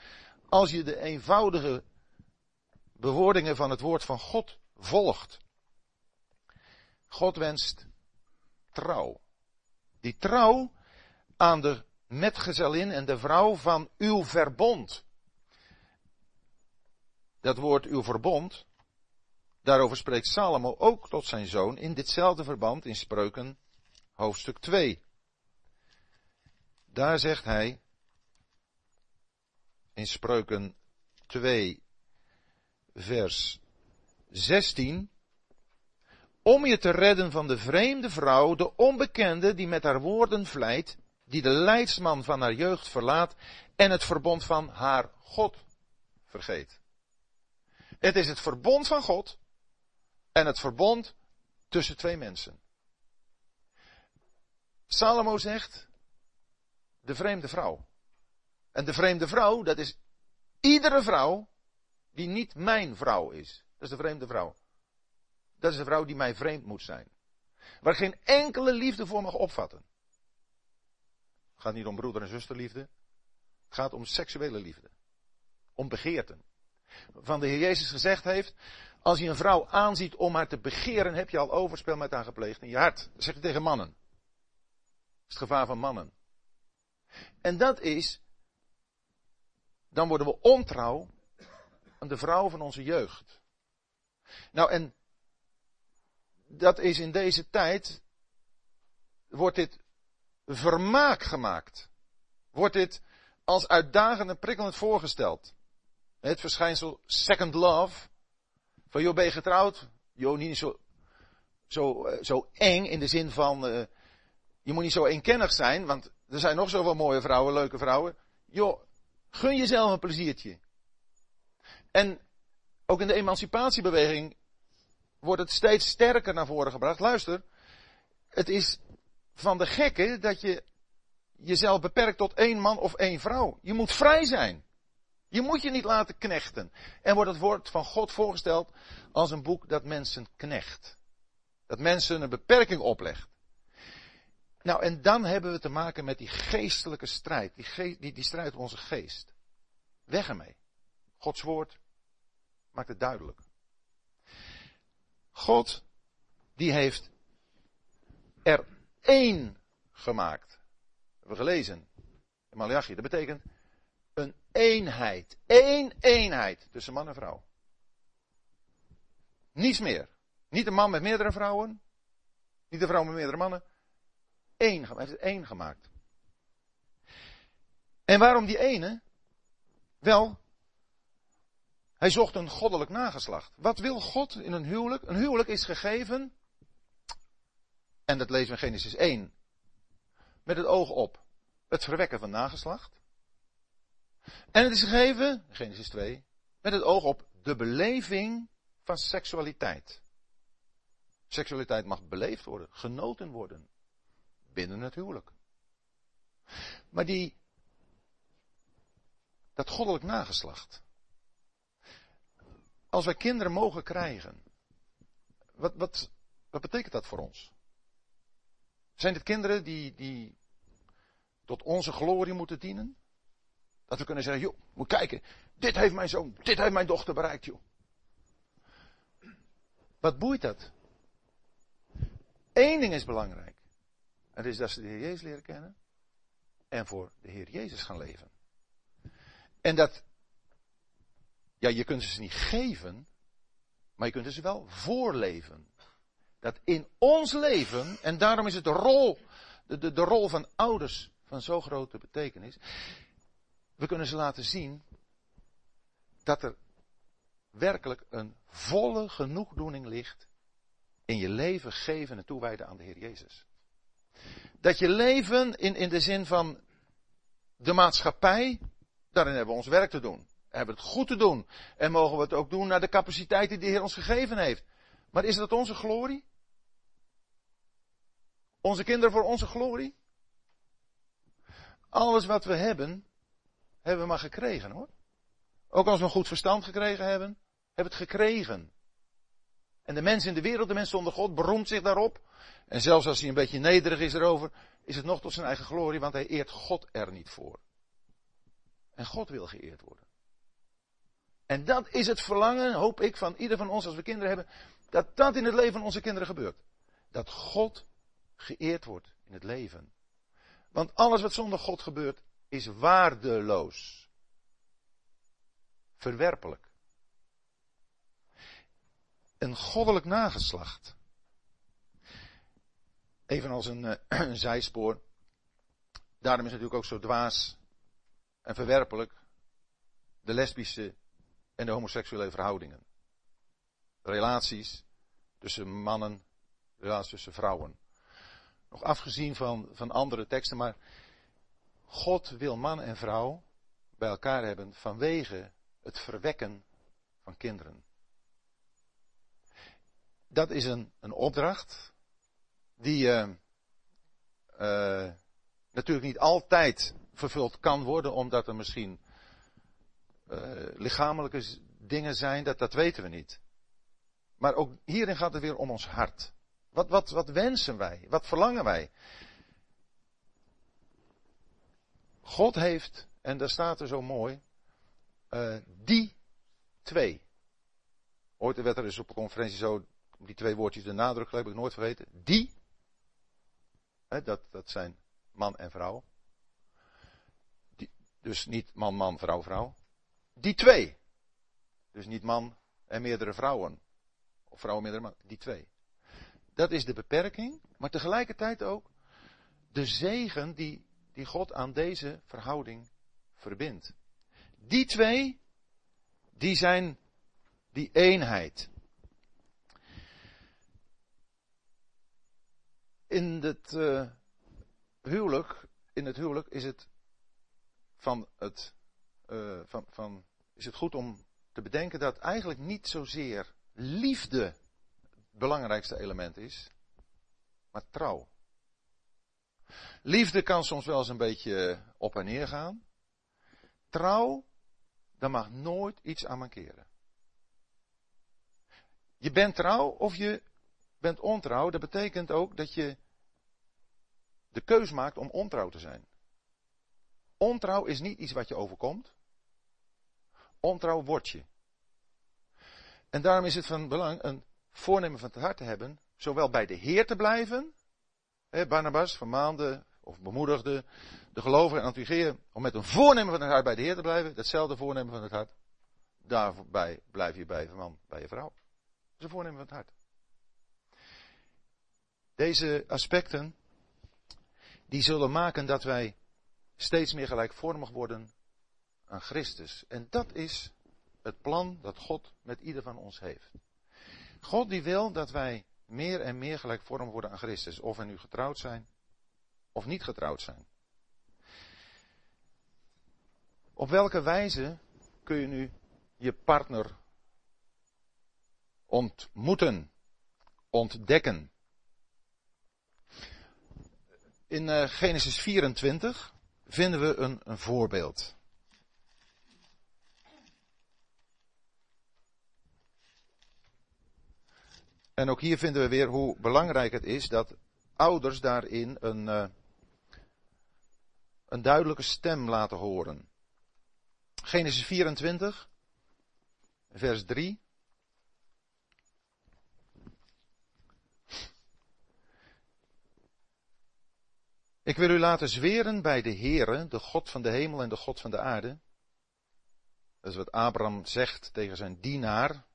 als je de eenvoudige bewoordingen van het woord van God volgt. God wenst trouw. Die trouw aan de metgezellin en de vrouw van uw verbond. Dat woord uw verbond, daarover spreekt Salomo ook tot zijn zoon in ditzelfde verband in Spreuken hoofdstuk 2. Daar zegt hij in Spreuken 2 vers 16, om je te redden van de vreemde vrouw, de onbekende die met haar woorden vlijt, die de leidsman van haar jeugd verlaat en het verbond van haar God vergeet. Het is het verbond van God en het verbond tussen twee mensen. Salomo zegt, de vreemde vrouw. En de vreemde vrouw, dat is iedere vrouw die niet mijn vrouw is. Dat is de vreemde vrouw. Dat is de vrouw die mij vreemd moet zijn. Waar geen enkele liefde voor mag opvatten. Het gaat niet om broeder- en zusterliefde. Het gaat om seksuele liefde. Om begeerten. Van de Heer Jezus gezegd heeft, als je een vrouw aanziet om haar te begeren, heb je al overspel met haar gepleegd in je hart. Dat zegt hij tegen mannen. Dat is het gevaar van mannen. En dat is, dan worden we ontrouw aan de vrouw van onze jeugd. Nou, en dat is in deze tijd, wordt dit vermaak gemaakt. Wordt dit als uitdagend en prikkelend voorgesteld. Het verschijnsel second love. Van joh, ben je getrouwd? Joh, niet zo, zo, eh, zo eng in de zin van, uh, je moet niet zo eenkennig zijn, want er zijn nog zoveel mooie vrouwen, leuke vrouwen. Joh, gun jezelf een pleziertje. En ook in de emancipatiebeweging wordt het steeds sterker naar voren gebracht. Luister, het is van de gekke dat je jezelf beperkt tot één man of één vrouw. Je moet vrij zijn. Je moet je niet laten knechten. En wordt het woord van God voorgesteld als een boek dat mensen knecht. Dat mensen een beperking oplegt. Nou, en dan hebben we te maken met die geestelijke strijd. Die, die, die strijd om onze geest. Weg ermee. Gods woord maakt het duidelijk. God, die heeft er één gemaakt. hebben we gelezen. In Malachi. Dat betekent een eenheid. Één eenheid tussen man en vrouw. Niets meer. Niet een man met meerdere vrouwen. Niet een vrouw met meerdere mannen. Eén, hij heeft het één gemaakt. En waarom die ene? Wel, hij zocht een goddelijk nageslacht. Wat wil God in een huwelijk? Een huwelijk is gegeven, en dat lezen we in Genesis 1, met het oog op het verwekken van nageslacht. En het is gegeven, Genesis 2, met het oog op de beleving van seksualiteit. Seksualiteit mag beleefd worden, genoten worden, binnen het huwelijk. Maar die, dat goddelijk nageslacht, als wij kinderen mogen krijgen, wat, wat, wat betekent dat voor ons? Zijn het kinderen die, die tot onze glorie moeten dienen? Dat we kunnen zeggen, joh, moet kijken, dit heeft mijn zoon, dit heeft mijn dochter bereikt, joh. Wat boeit dat? Eén ding is belangrijk. En dat is dat ze de Heer Jezus leren kennen. En voor de Heer Jezus gaan leven. En dat ja, je kunt ze niet geven, maar je kunt ze wel voorleven. Dat in ons leven, en daarom is het de rol, de, de, rol van ouders van zo grote betekenis. We kunnen ze laten zien dat er werkelijk een volle genoegdoening ligt in je leven geven en toewijden aan de Heer Jezus. Dat je leven in, in de zin van de maatschappij, daarin hebben we ons werk te doen hebben het goed te doen. En mogen we het ook doen naar de capaciteit die de Heer ons gegeven heeft. Maar is dat onze glorie? Onze kinderen voor onze glorie? Alles wat we hebben, hebben we maar gekregen hoor. Ook als we een goed verstand gekregen hebben, hebben we het gekregen. En de mens in de wereld, de mens zonder God, beroemt zich daarop. En zelfs als hij een beetje nederig is erover, is het nog tot zijn eigen glorie, want hij eert God er niet voor. En God wil geëerd worden. En dat is het verlangen, hoop ik, van ieder van ons als we kinderen hebben, dat dat in het leven van onze kinderen gebeurt. Dat God geëerd wordt in het leven. Want alles wat zonder God gebeurt, is waardeloos. Verwerpelijk. Een goddelijk nageslacht. Evenals een, uh, [CLEARS THROAT] een zijspoor. Daarom is natuurlijk ook zo dwaas en verwerpelijk de lesbische en de homoseksuele verhoudingen. Relaties tussen mannen, relaties tussen vrouwen. Nog afgezien van, van andere teksten, maar God wil man en vrouw bij elkaar hebben vanwege het verwekken van kinderen. Dat is een, een opdracht die uh, uh, natuurlijk niet altijd vervuld kan worden, omdat er misschien lichamelijke dingen zijn, dat, dat weten we niet. Maar ook hierin gaat het weer om ons hart. Wat, wat, wat wensen wij? Wat verlangen wij? God heeft, en daar staat er zo mooi, uh, die twee. Ooit werd er dus op een conferentie zo, die twee woordjes de nadruk heb ik nooit vergeten. Die, hè, dat, dat zijn man en vrouw. Die, dus niet man, man, vrouw, vrouw. Die twee. Dus niet man en meerdere vrouwen. Of vrouwen meerdere man. Die twee. Dat is de beperking. Maar tegelijkertijd ook de zegen die, die God aan deze verhouding verbindt. Die twee, die zijn die eenheid. In het uh, huwelijk, in het huwelijk is het van het, uh, van, van, is het goed om te bedenken dat eigenlijk niet zozeer liefde het belangrijkste element is, maar trouw. Liefde kan soms wel eens een beetje op en neer gaan. Trouw, daar mag nooit iets aan mankeren. Je bent trouw of je bent ontrouw. Dat betekent ook dat je de keus maakt om ontrouw te zijn. Ontrouw is niet iets wat je overkomt. Ontrouw wordt je. En daarom is het van belang een voornemen van het hart te hebben, zowel bij de Heer te blijven, hè, Barnabas vermaande of bemoedigde de gelovigen en Antiocheeën om met een voornemen van het hart bij de Heer te blijven, datzelfde voornemen van het hart, daarbij blijf je bij je man, bij je vrouw. Dat is een voornemen van het hart. Deze aspecten, die zullen maken dat wij steeds meer gelijkvormig worden aan Christus. En dat is het plan dat God met ieder van ons heeft. God die wil dat wij meer en meer gelijkvormig worden aan Christus. Of we nu getrouwd zijn of niet getrouwd zijn. Op welke wijze kun je nu je partner ontmoeten, ontdekken? In uh, Genesis 24 vinden we een, een voorbeeld. En ook hier vinden we weer hoe belangrijk het is dat ouders daarin een, uh, een duidelijke stem laten horen. Genesis 24, vers 3. Ik wil u laten zweren bij de Heere, de God van de hemel en de God van de aarde. Dat is wat Abraham zegt tegen zijn dienaar.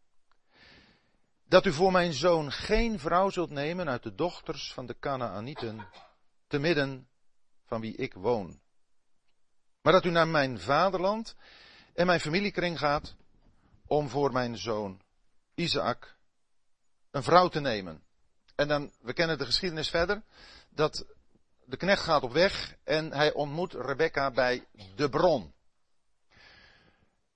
Dat u voor mijn zoon geen vrouw zult nemen uit de dochters van de Canaanieten, te midden van wie ik woon. Maar dat u naar mijn vaderland en mijn familiekring gaat om voor mijn zoon Isaac een vrouw te nemen. En dan, we kennen de geschiedenis verder, dat de knecht gaat op weg en hij ontmoet Rebecca bij de bron.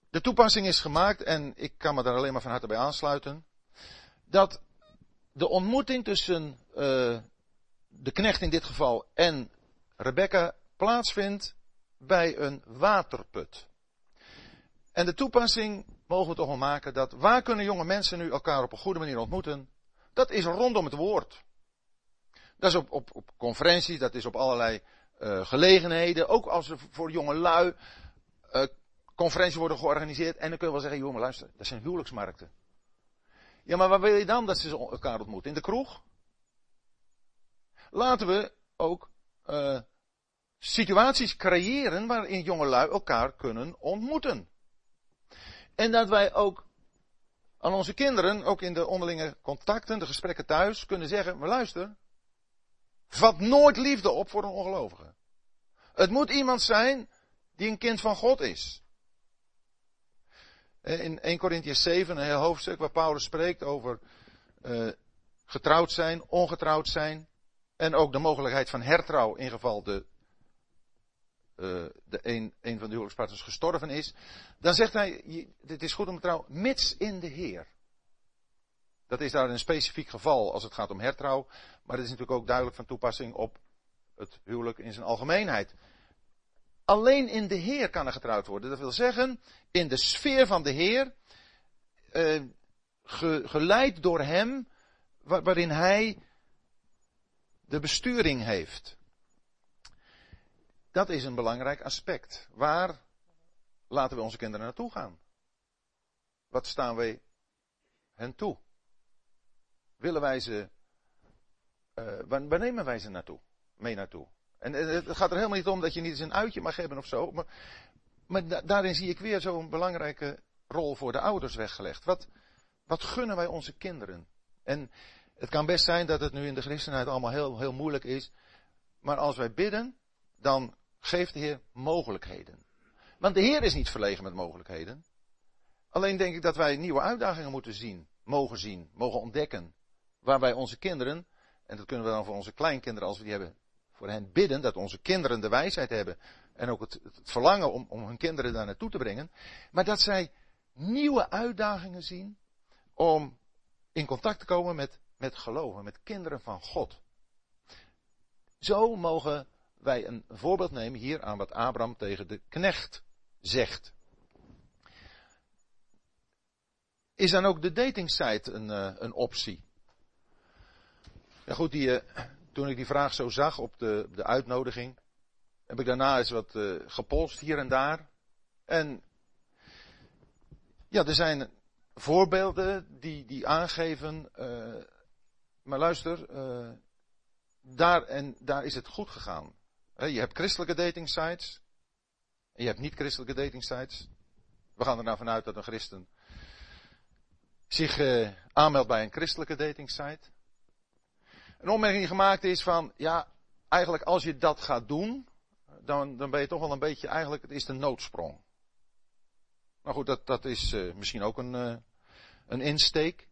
De toepassing is gemaakt en ik kan me daar alleen maar van harte bij aansluiten. Dat de ontmoeting tussen uh, de knecht in dit geval en Rebecca plaatsvindt bij een waterput. En de toepassing mogen we toch wel maken dat waar kunnen jonge mensen nu elkaar op een goede manier ontmoeten? Dat is rondom het woord. Dat is op, op, op conferenties, dat is op allerlei uh, gelegenheden. Ook als er voor jonge lui uh, conferenties worden georganiseerd. En dan kun je wel zeggen, jongen luister, dat zijn huwelijksmarkten. Ja, maar waar wil je dan dat ze elkaar ontmoeten? In de kroeg? Laten we ook uh, situaties creëren waarin jonge lui elkaar kunnen ontmoeten. En dat wij ook aan onze kinderen, ook in de onderlinge contacten, de gesprekken thuis, kunnen zeggen, maar luister, vat nooit liefde op voor een ongelovige. Het moet iemand zijn die een kind van God is. In 1 Corinthians 7, een heel hoofdstuk waar Paulus spreekt over uh, getrouwd zijn, ongetrouwd zijn. En ook de mogelijkheid van hertrouw in geval de, uh, de een, van de huwelijkspartners gestorven is. Dan zegt hij, dit is goed om te trouwen, mits in de Heer. Dat is daar een specifiek geval als het gaat om hertrouw. Maar het is natuurlijk ook duidelijk van toepassing op het huwelijk in zijn algemeenheid. Alleen in de Heer kan er getrouwd worden. Dat wil zeggen, in de sfeer van de Heer, eh, ge, geleid door Hem, waar, waarin Hij de besturing heeft. Dat is een belangrijk aspect. Waar laten we onze kinderen naartoe gaan? Wat staan wij hen toe? Willen wij ze, uh, waar, waar nemen wij ze naartoe? Mee naartoe? En het gaat er helemaal niet om dat je niet eens een uitje mag hebben of zo. Maar, maar daarin zie ik weer zo'n belangrijke rol voor de ouders weggelegd? Wat, wat gunnen wij onze kinderen? En het kan best zijn dat het nu in de christenheid allemaal heel, heel moeilijk is. Maar als wij bidden, dan geeft de Heer mogelijkheden. Want de Heer is niet verlegen met mogelijkheden. Alleen denk ik dat wij nieuwe uitdagingen moeten zien, mogen zien, mogen ontdekken. Waar wij onze kinderen, en dat kunnen we dan voor onze kleinkinderen als we die hebben, voor hen bidden, dat onze kinderen de wijsheid hebben. En ook het, verlangen om, om hun kinderen daar naartoe te brengen. Maar dat zij nieuwe uitdagingen zien om in contact te komen met, met geloven, met kinderen van God. Zo mogen wij een voorbeeld nemen hier aan wat Abraham tegen de knecht zegt. Is dan ook de datingsite een, uh, een optie? Ja goed, die, uh, toen ik die vraag zo zag op de, de uitnodiging, heb ik daarna eens wat uh, gepolst hier en daar. En ja, er zijn voorbeelden die, die aangeven, maar luister, daar, en daar is het goed gegaan. Je hebt christelijke dating sites. En je hebt niet-christelijke dating sites. We gaan er nou vanuit dat een christen zich aanmeldt bij een christelijke dating site. Een opmerking gemaakt is van, ja, eigenlijk als je dat gaat doen, dan, dan ben je toch wel een beetje, eigenlijk, het is de noodsprong. Maar goed, dat, dat is uh, misschien ook een, uh, een insteek.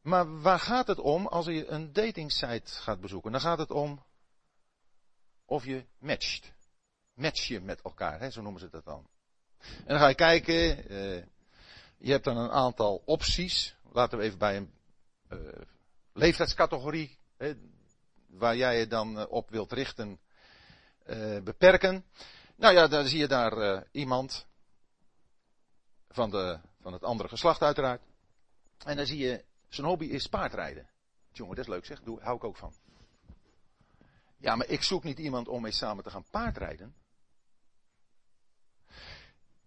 Maar waar gaat het om als je een dating site gaat bezoeken? Dan gaat het om of je matcht. Match je met elkaar, hè, zo noemen ze dat dan. En dan ga je kijken, uh, je hebt dan een aantal opties. Laten we even bij een uh, leeftijdscategorie, hè, waar jij je dan uh, op wilt richten, beperken. Nou ja, dan zie je daar iemand van, de, van het andere geslacht uiteraard. En dan zie je, zijn hobby is paardrijden. Jongen, dat is leuk zeg, Doe, hou ik ook van. Ja, maar ik zoek niet iemand om mee samen te gaan paardrijden.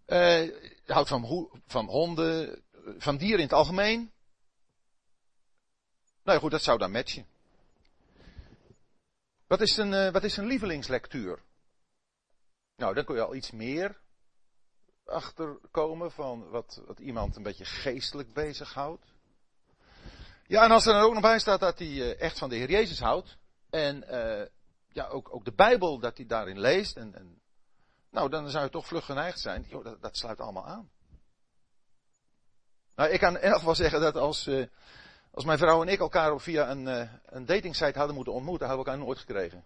Uh, houdt van, van honden, van dieren in het algemeen. Nou ja, goed, dat zou dan matchen. Wat is een, uh, wat is een lievelingslectuur? Nou, dan kun je al iets meer achterkomen van wat, wat iemand een beetje geestelijk bezighoudt. Ja, en als er dan ook nog bij staat dat hij uh, echt van de Heer Jezus houdt. En ja, ook, ook de Bijbel, dat hij daarin leest. En, en, nou, dan zou je toch vlug geneigd zijn. Dat, dat sluit allemaal aan. Nou, ik kan in elk geval zeggen dat als, als mijn vrouw en ik elkaar via een, uh, een datingsite hadden moeten ontmoeten, hadden we elkaar nooit gekregen.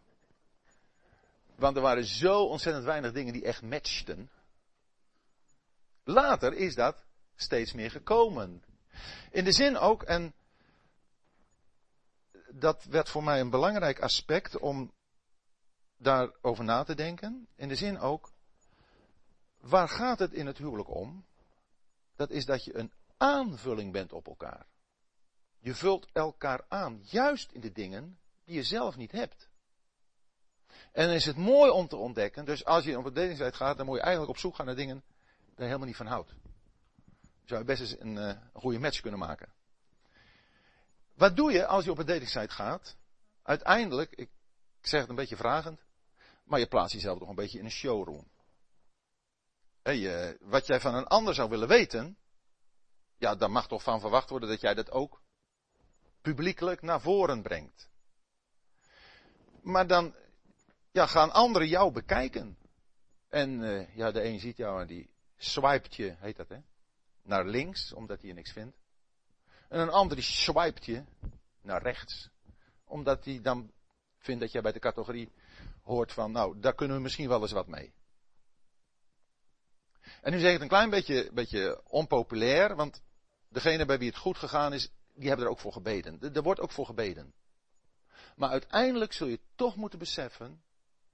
Want er waren zo ontzettend weinig dingen die echt matchten. Later is dat steeds meer gekomen. In de zin ook, en dat werd voor mij een belangrijk aspect om daarover na te denken. In de zin ook, waar gaat het in het huwelijk om? Dat is dat je een aanvulling bent op elkaar. Je vult elkaar aan, juist in de dingen die je zelf niet hebt. En dan is het mooi om te ontdekken, dus als je op een datingssite gaat, dan moet je eigenlijk op zoek gaan naar dingen daar je helemaal niet van houdt. Dan zou je best eens een, uh, een goede match kunnen maken. Wat doe je als je op een datingsite gaat? Uiteindelijk, ik zeg het een beetje vragend, maar je plaatst jezelf toch een beetje in een showroom. je, wat jij van een ander zou willen weten, ja, daar mag toch van verwacht worden dat jij dat ook publiekelijk naar voren brengt. Maar dan ja, gaan anderen jou bekijken. En uh, ja, de een ziet jou en die swipet je, heet dat hè, naar links, omdat hij je niks vindt. En een ander die swipet je naar rechts, omdat hij dan vindt dat jij bij de categorie hoort van, nou, daar kunnen we misschien wel eens wat mee. En nu zeg ik het een klein beetje, beetje onpopulair, want degene bij wie het goed gegaan is, die hebben er ook voor gebeden. Er wordt ook voor gebeden. Maar uiteindelijk zul je toch moeten beseffen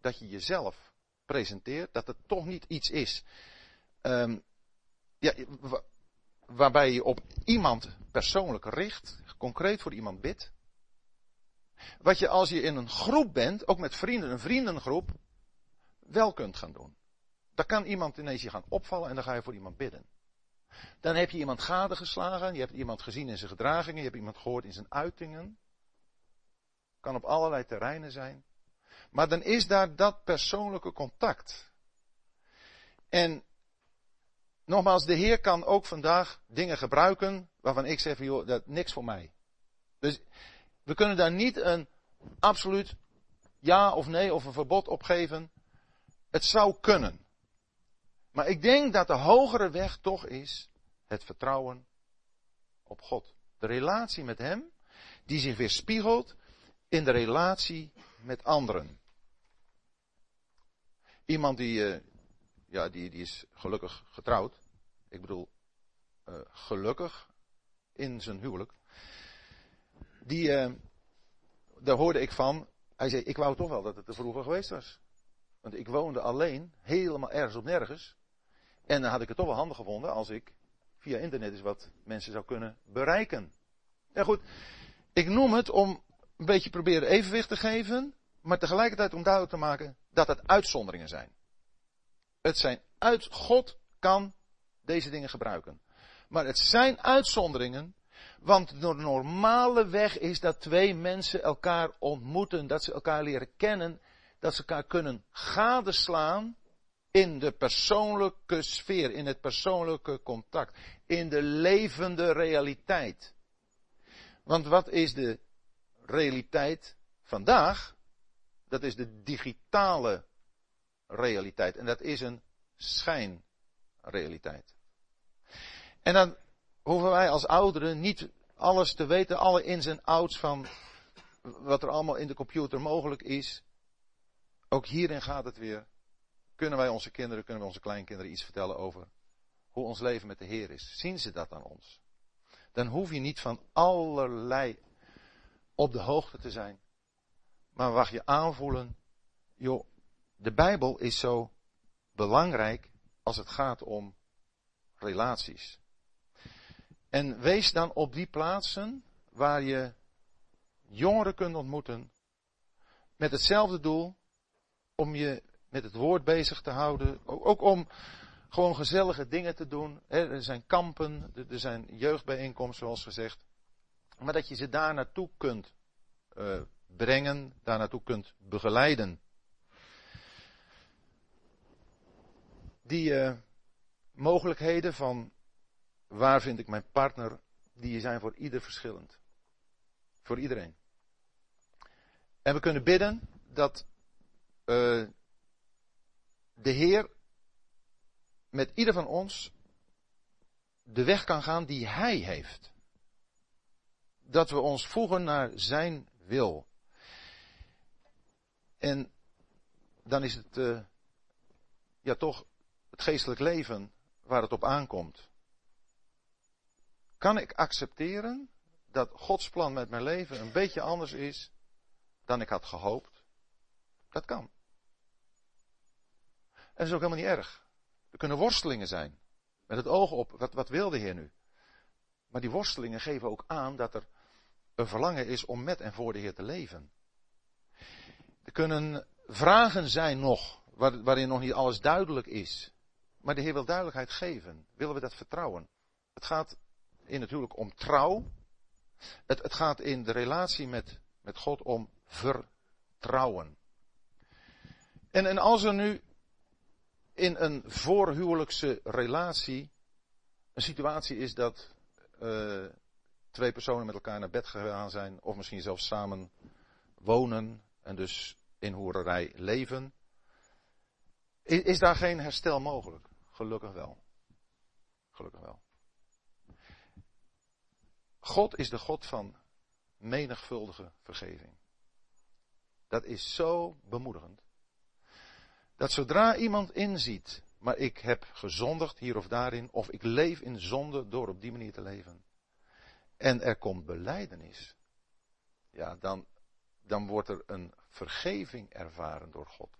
dat je jezelf presenteert, dat het toch niet iets is um, ja, waarbij je op iemand persoonlijk richt, concreet voor iemand bidt. Wat je als je in een groep bent, ook met vrienden, een vriendengroep, wel kunt gaan doen. Dan kan iemand ineens je gaan opvallen en dan ga je voor iemand bidden. Dan heb je iemand gadegeslagen, je hebt iemand gezien in zijn gedragingen, je hebt iemand gehoord in zijn uitingen. Kan op allerlei terreinen zijn. Maar dan is daar dat persoonlijke contact. En nogmaals, de Heer kan ook vandaag dingen gebruiken waarvan ik zeg, joh, dat niks voor mij. Dus we kunnen daar niet een absoluut ja of nee of een verbod op geven. Het zou kunnen. Maar ik denk dat de hogere weg toch is het vertrouwen op God. De relatie met Hem, die zich weer spiegelt in de relatie met anderen. Iemand die, uh, ja, die, die is gelukkig getrouwd. Ik bedoel, uh, gelukkig in zijn huwelijk. Die, uh, daar hoorde ik van. Hij zei, ik wou toch wel dat het te vroeger geweest was. Want ik woonde alleen, helemaal ergens op nergens. En dan had ik het toch wel handig gevonden als ik via internet eens wat mensen zou kunnen bereiken. Ja goed, ik noem het om een beetje proberen evenwicht te geven, maar tegelijkertijd om duidelijk te maken dat het uitzonderingen zijn. Het zijn uit, God kan deze dingen gebruiken. Maar het zijn uitzonderingen, want de normale weg is dat twee mensen elkaar ontmoeten, dat ze elkaar leren kennen, dat ze elkaar kunnen gadeslaan in de persoonlijke sfeer, in het persoonlijke contact, in de levende realiteit. Want wat is de realiteit vandaag? Dat is de digitale realiteit. En dat is een schijnrealiteit. En dan hoeven wij als ouderen niet alles te weten, alle ins en outs van wat er allemaal in de computer mogelijk is. Ook hierin gaat het weer kunnen wij onze kinderen, kunnen wij onze kleinkinderen iets vertellen over hoe ons leven met de Heer is? Zien ze dat aan ons? Dan hoef je niet van allerlei op de hoogte te zijn. Maar wacht je aanvoelen, joh, de Bijbel is zo belangrijk als het gaat om relaties. En wees dan op die plaatsen waar je jongeren kunt ontmoeten met hetzelfde doel om je met het woord bezig te houden. Ook om gewoon gezellige dingen te doen. Er zijn kampen, er zijn jeugdbijeenkomsten zoals gezegd. Maar dat je ze daar naartoe kunt uh, brengen, daar naartoe kunt begeleiden. Die uh, mogelijkheden van waar vind ik mijn partner, die zijn voor ieder verschillend. Voor iedereen. En we kunnen bidden dat uh, de Heer met ieder van ons de weg kan gaan die Hij heeft. Dat we ons voegen naar Zijn wil. En dan is het uh, ja toch het geestelijk leven waar het op aankomt. Kan ik accepteren dat Gods plan met mijn leven een beetje anders is dan ik had gehoopt? Dat kan. En dat is ook helemaal niet erg. Er kunnen worstelingen zijn. Met het oog op, wat, wat wil de Heer nu? Maar die worstelingen geven ook aan dat er een verlangen is om met en voor de Heer te leven. Er kunnen vragen zijn nog, waarin nog niet alles duidelijk is. Maar de Heer wil duidelijkheid geven. Willen we dat vertrouwen? Het gaat in natuurlijk om trouw. Het, het gaat in de relatie met, met God om vertrouwen. En, en als er nu in een voorhuwelijkse relatie een situatie is dat uh, twee personen met elkaar naar bed gegaan zijn, of misschien zelfs samen wonen en dus in hoererij leven, is, is daar geen herstel mogelijk? Gelukkig wel. Gelukkig wel. God is de God van menigvuldige vergeving. Dat is zo bemoedigend. Dat zodra iemand inziet, maar ik heb gezondigd hier of daarin, of ik leef in zonde door op die manier te leven. En er komt beleidenis. Ja, dan, dan wordt er een vergeving ervaren door God.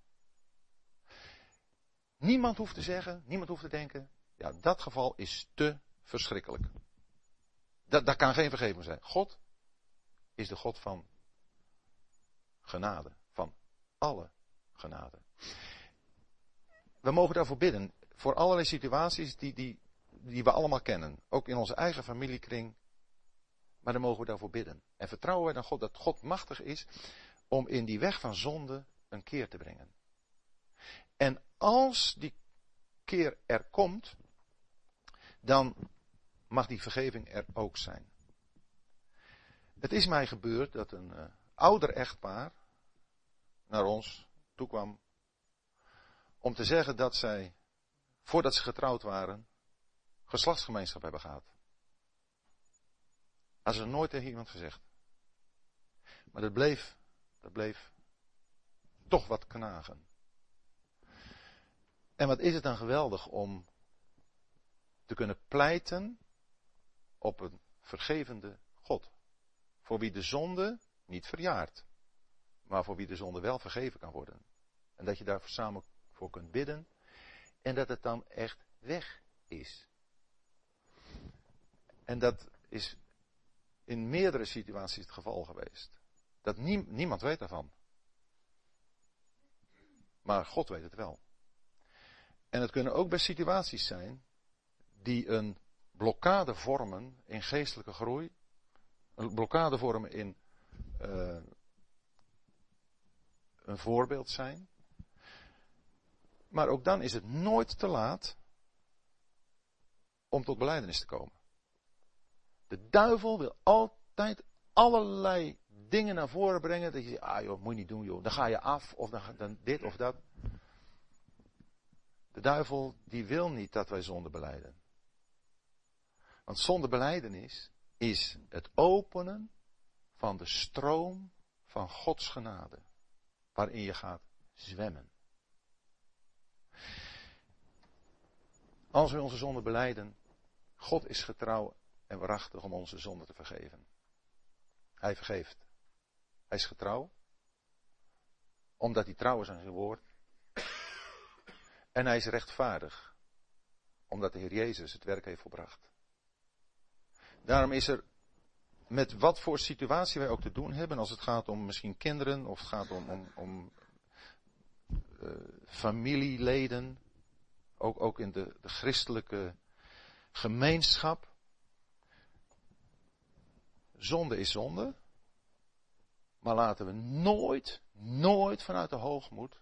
Niemand hoeft te zeggen, niemand hoeft te denken, ja, dat geval is te verschrikkelijk. Dat, dat kan geen vergeving zijn. God is de God van genade, van alle genade. We mogen daarvoor bidden. Voor allerlei situaties die, die, die we allemaal kennen. Ook in onze eigen familiekring. Maar dan mogen we daarvoor bidden. En vertrouwen dan God dat God machtig is om in die weg van zonde een keer te brengen. En als die keer er komt, dan mag die vergeving er ook zijn. Het is mij gebeurd dat een uh, ouder echtpaar naar ons toekwam om te zeggen dat zij, voordat ze getrouwd waren, geslachtsgemeenschap hebben gehad. Hadden ze nooit tegen iemand gezegd. Maar dat bleef, dat bleef toch wat knagen. En wat is het dan geweldig om te kunnen pleiten op een vergevende God. Voor wie de zonde niet verjaart, maar voor wie de zonde wel vergeven kan worden. En dat je daar samen voor kunt bidden en dat het dan echt weg is. En dat is in meerdere situaties het geval geweest. Dat niemand weet daarvan. Maar God weet het wel. En het kunnen ook bij situaties zijn die een blokkade vormen in geestelijke groei, een blokkade vormen in uh, een voorbeeld zijn. Maar ook dan is het nooit te laat om tot beleidenis te komen. De duivel wil altijd allerlei dingen naar voren brengen. Dat je zegt, ah joh, moet je niet doen joh. Dan ga je af, of dan, dan dit of dat. De duivel, die wil niet dat wij zonde beleiden. Want zonde beleidenis is het openen van de stroom van Gods genade. Waarin je gaat zwemmen. Als we onze zonde beleiden, God is getrouw en waarachtig om onze zonde te vergeven. Hij vergeeft. Hij is getrouw. Omdat hij trouw is aan zijn woord. En hij is rechtvaardig. Omdat de Heer Jezus het werk heeft volbracht. Daarom is er met wat voor situatie wij ook te doen hebben, als het gaat om misschien kinderen of het gaat om, om, om uh, familieleden, ook, ook in de, de christelijke gemeenschap. Zonde is zonde. Maar laten we nooit, nooit vanuit de hoogmoed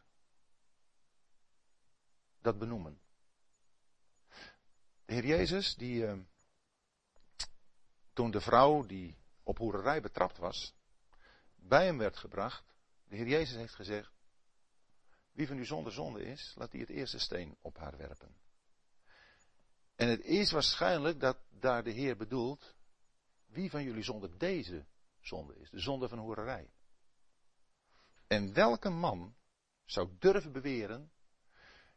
dat benoemen. De Heer Jezus, die uh, toen de vrouw die op hoererij betrapt was, bij hem werd gebracht, de Heer Jezus heeft gezegd, wie van u zonder zonde is, laat die het eerste steen op haar werpen. En het is waarschijnlijk dat daar de Heer bedoelt, wie van jullie zonder deze zonde is, de zonde van hoererij. En welke man zou durven beweren,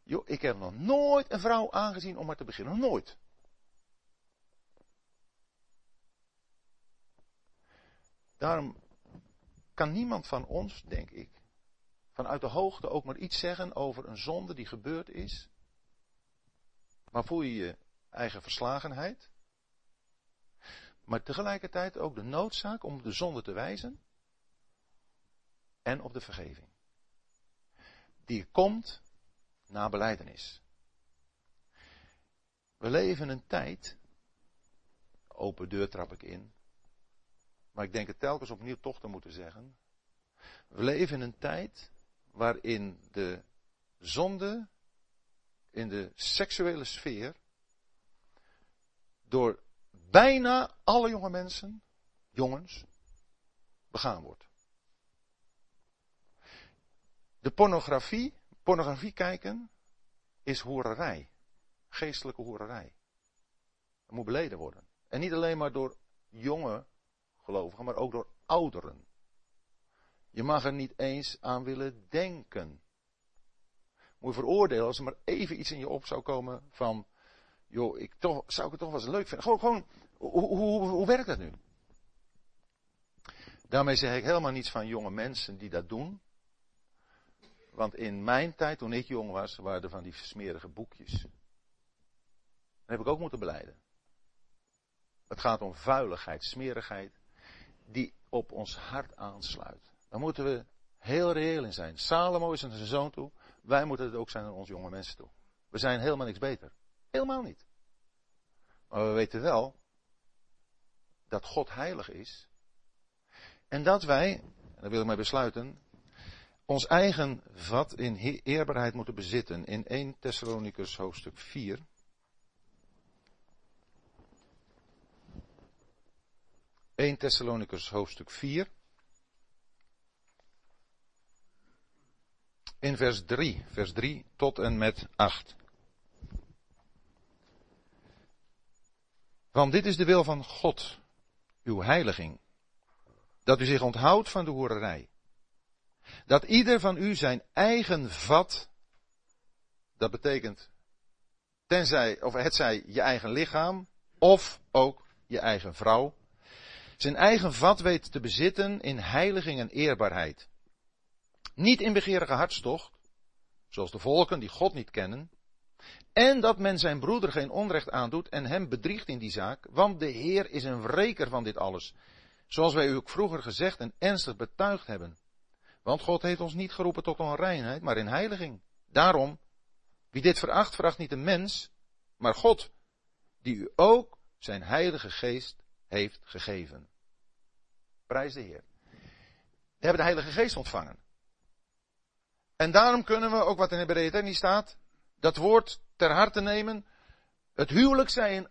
joh, ik heb nog nooit een vrouw aangezien om maar te beginnen, nog nooit. Daarom kan niemand van ons, denk ik, vanuit de hoogte ook maar iets zeggen over een zonde die gebeurd is. Maar voel je je eigen verslagenheid? Maar tegelijkertijd ook de noodzaak om de zonde te wijzen en op de vergeving. Die komt na beleidenis. We leven een tijd, open deur trap ik in, maar ik denk het telkens opnieuw toch te moeten zeggen. We leven in een tijd waarin de zonde in de seksuele sfeer door bijna alle jonge mensen, jongens, begaan wordt. De pornografie, pornografie kijken, is hoererij. Geestelijke hoererij. Dat moet beleden worden. En niet alleen maar door jonge gelovigen, maar ook door ouderen. Je mag er niet eens aan willen denken. Moet je veroordelen als er maar even iets in je op zou komen van, joh, ik zou ik het toch wel eens leuk vinden. Gewoon, gewoon hoe, hoe, hoe werkt dat nu? Daarmee zeg ik helemaal niets van jonge mensen die dat doen. Want in mijn tijd, toen ik jong was, waren er van die smerige boekjes. Dat heb ik ook moeten beleiden. Het gaat om vuiligheid, smerigheid die op ons hart aansluit. Dan moeten we heel reëel in zijn. Salomo is aan zijn zoon toe. Wij moeten het ook zijn aan onze jonge mensen toe. We zijn helemaal niks beter. Helemaal niet. Maar we weten wel dat God heilig is. En dat wij, en daar wil ik mee besluiten, ons eigen vat in eerbaarheid moeten bezitten. In 1 Thessalonicus hoofdstuk 4. ...1 Thessalonicus hoofdstuk 4... In vers 3, vers 3 tot en met 8. Want dit is de wil van God, uw heiliging, dat u zich onthoudt van de hoererij. Dat ieder van u zijn eigen vat, dat betekent, tenzij, of het zij je eigen lichaam, of ook je eigen vrouw, zijn eigen vat weet te bezitten in heiliging en eerbaarheid. Niet in begeerige hartstocht, zoals de volken die God niet kennen, en dat men zijn broeder geen onrecht aandoet en hem bedriegt in die zaak, want de Heer is een wreker van dit alles, zoals wij u ook vroeger gezegd en ernstig betuigd hebben. Want God heeft ons niet geroepen tot onreinheid, maar in heiliging. Daarom, wie dit veracht, veracht niet een mens, maar God, die u ook zijn heilige geest heeft gegeven. Prijs de Heer. We hebben de heilige geest ontvangen. En daarom kunnen we, ook wat in Hebreeën niet staat, dat woord ter harte nemen. Het huwelijk zijn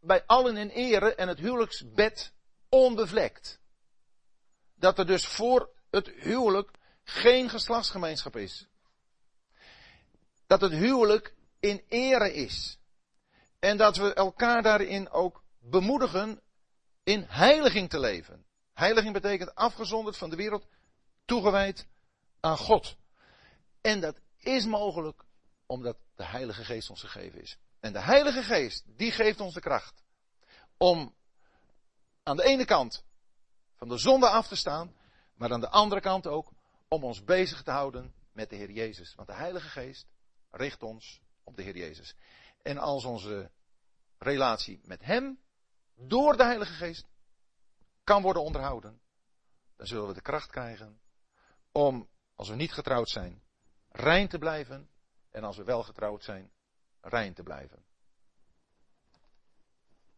bij allen in ere en het huwelijksbed onbevlekt. Dat er dus voor het huwelijk geen geslachtsgemeenschap is. Dat het huwelijk in ere is. En dat we elkaar daarin ook bemoedigen in heiliging te leven. Heiliging betekent afgezonderd van de wereld, toegewijd aan God. En dat is mogelijk omdat de Heilige Geest ons gegeven is. En de Heilige Geest, die geeft ons de kracht om aan de ene kant van de zonde af te staan, maar aan de andere kant ook om ons bezig te houden met de Heer Jezus. Want de Heilige Geest richt ons op de Heer Jezus. En als onze relatie met Hem door de Heilige Geest kan worden onderhouden, dan zullen we de kracht krijgen om, als we niet getrouwd zijn, rein te blijven. En als we wel getrouwd zijn, rein te blijven.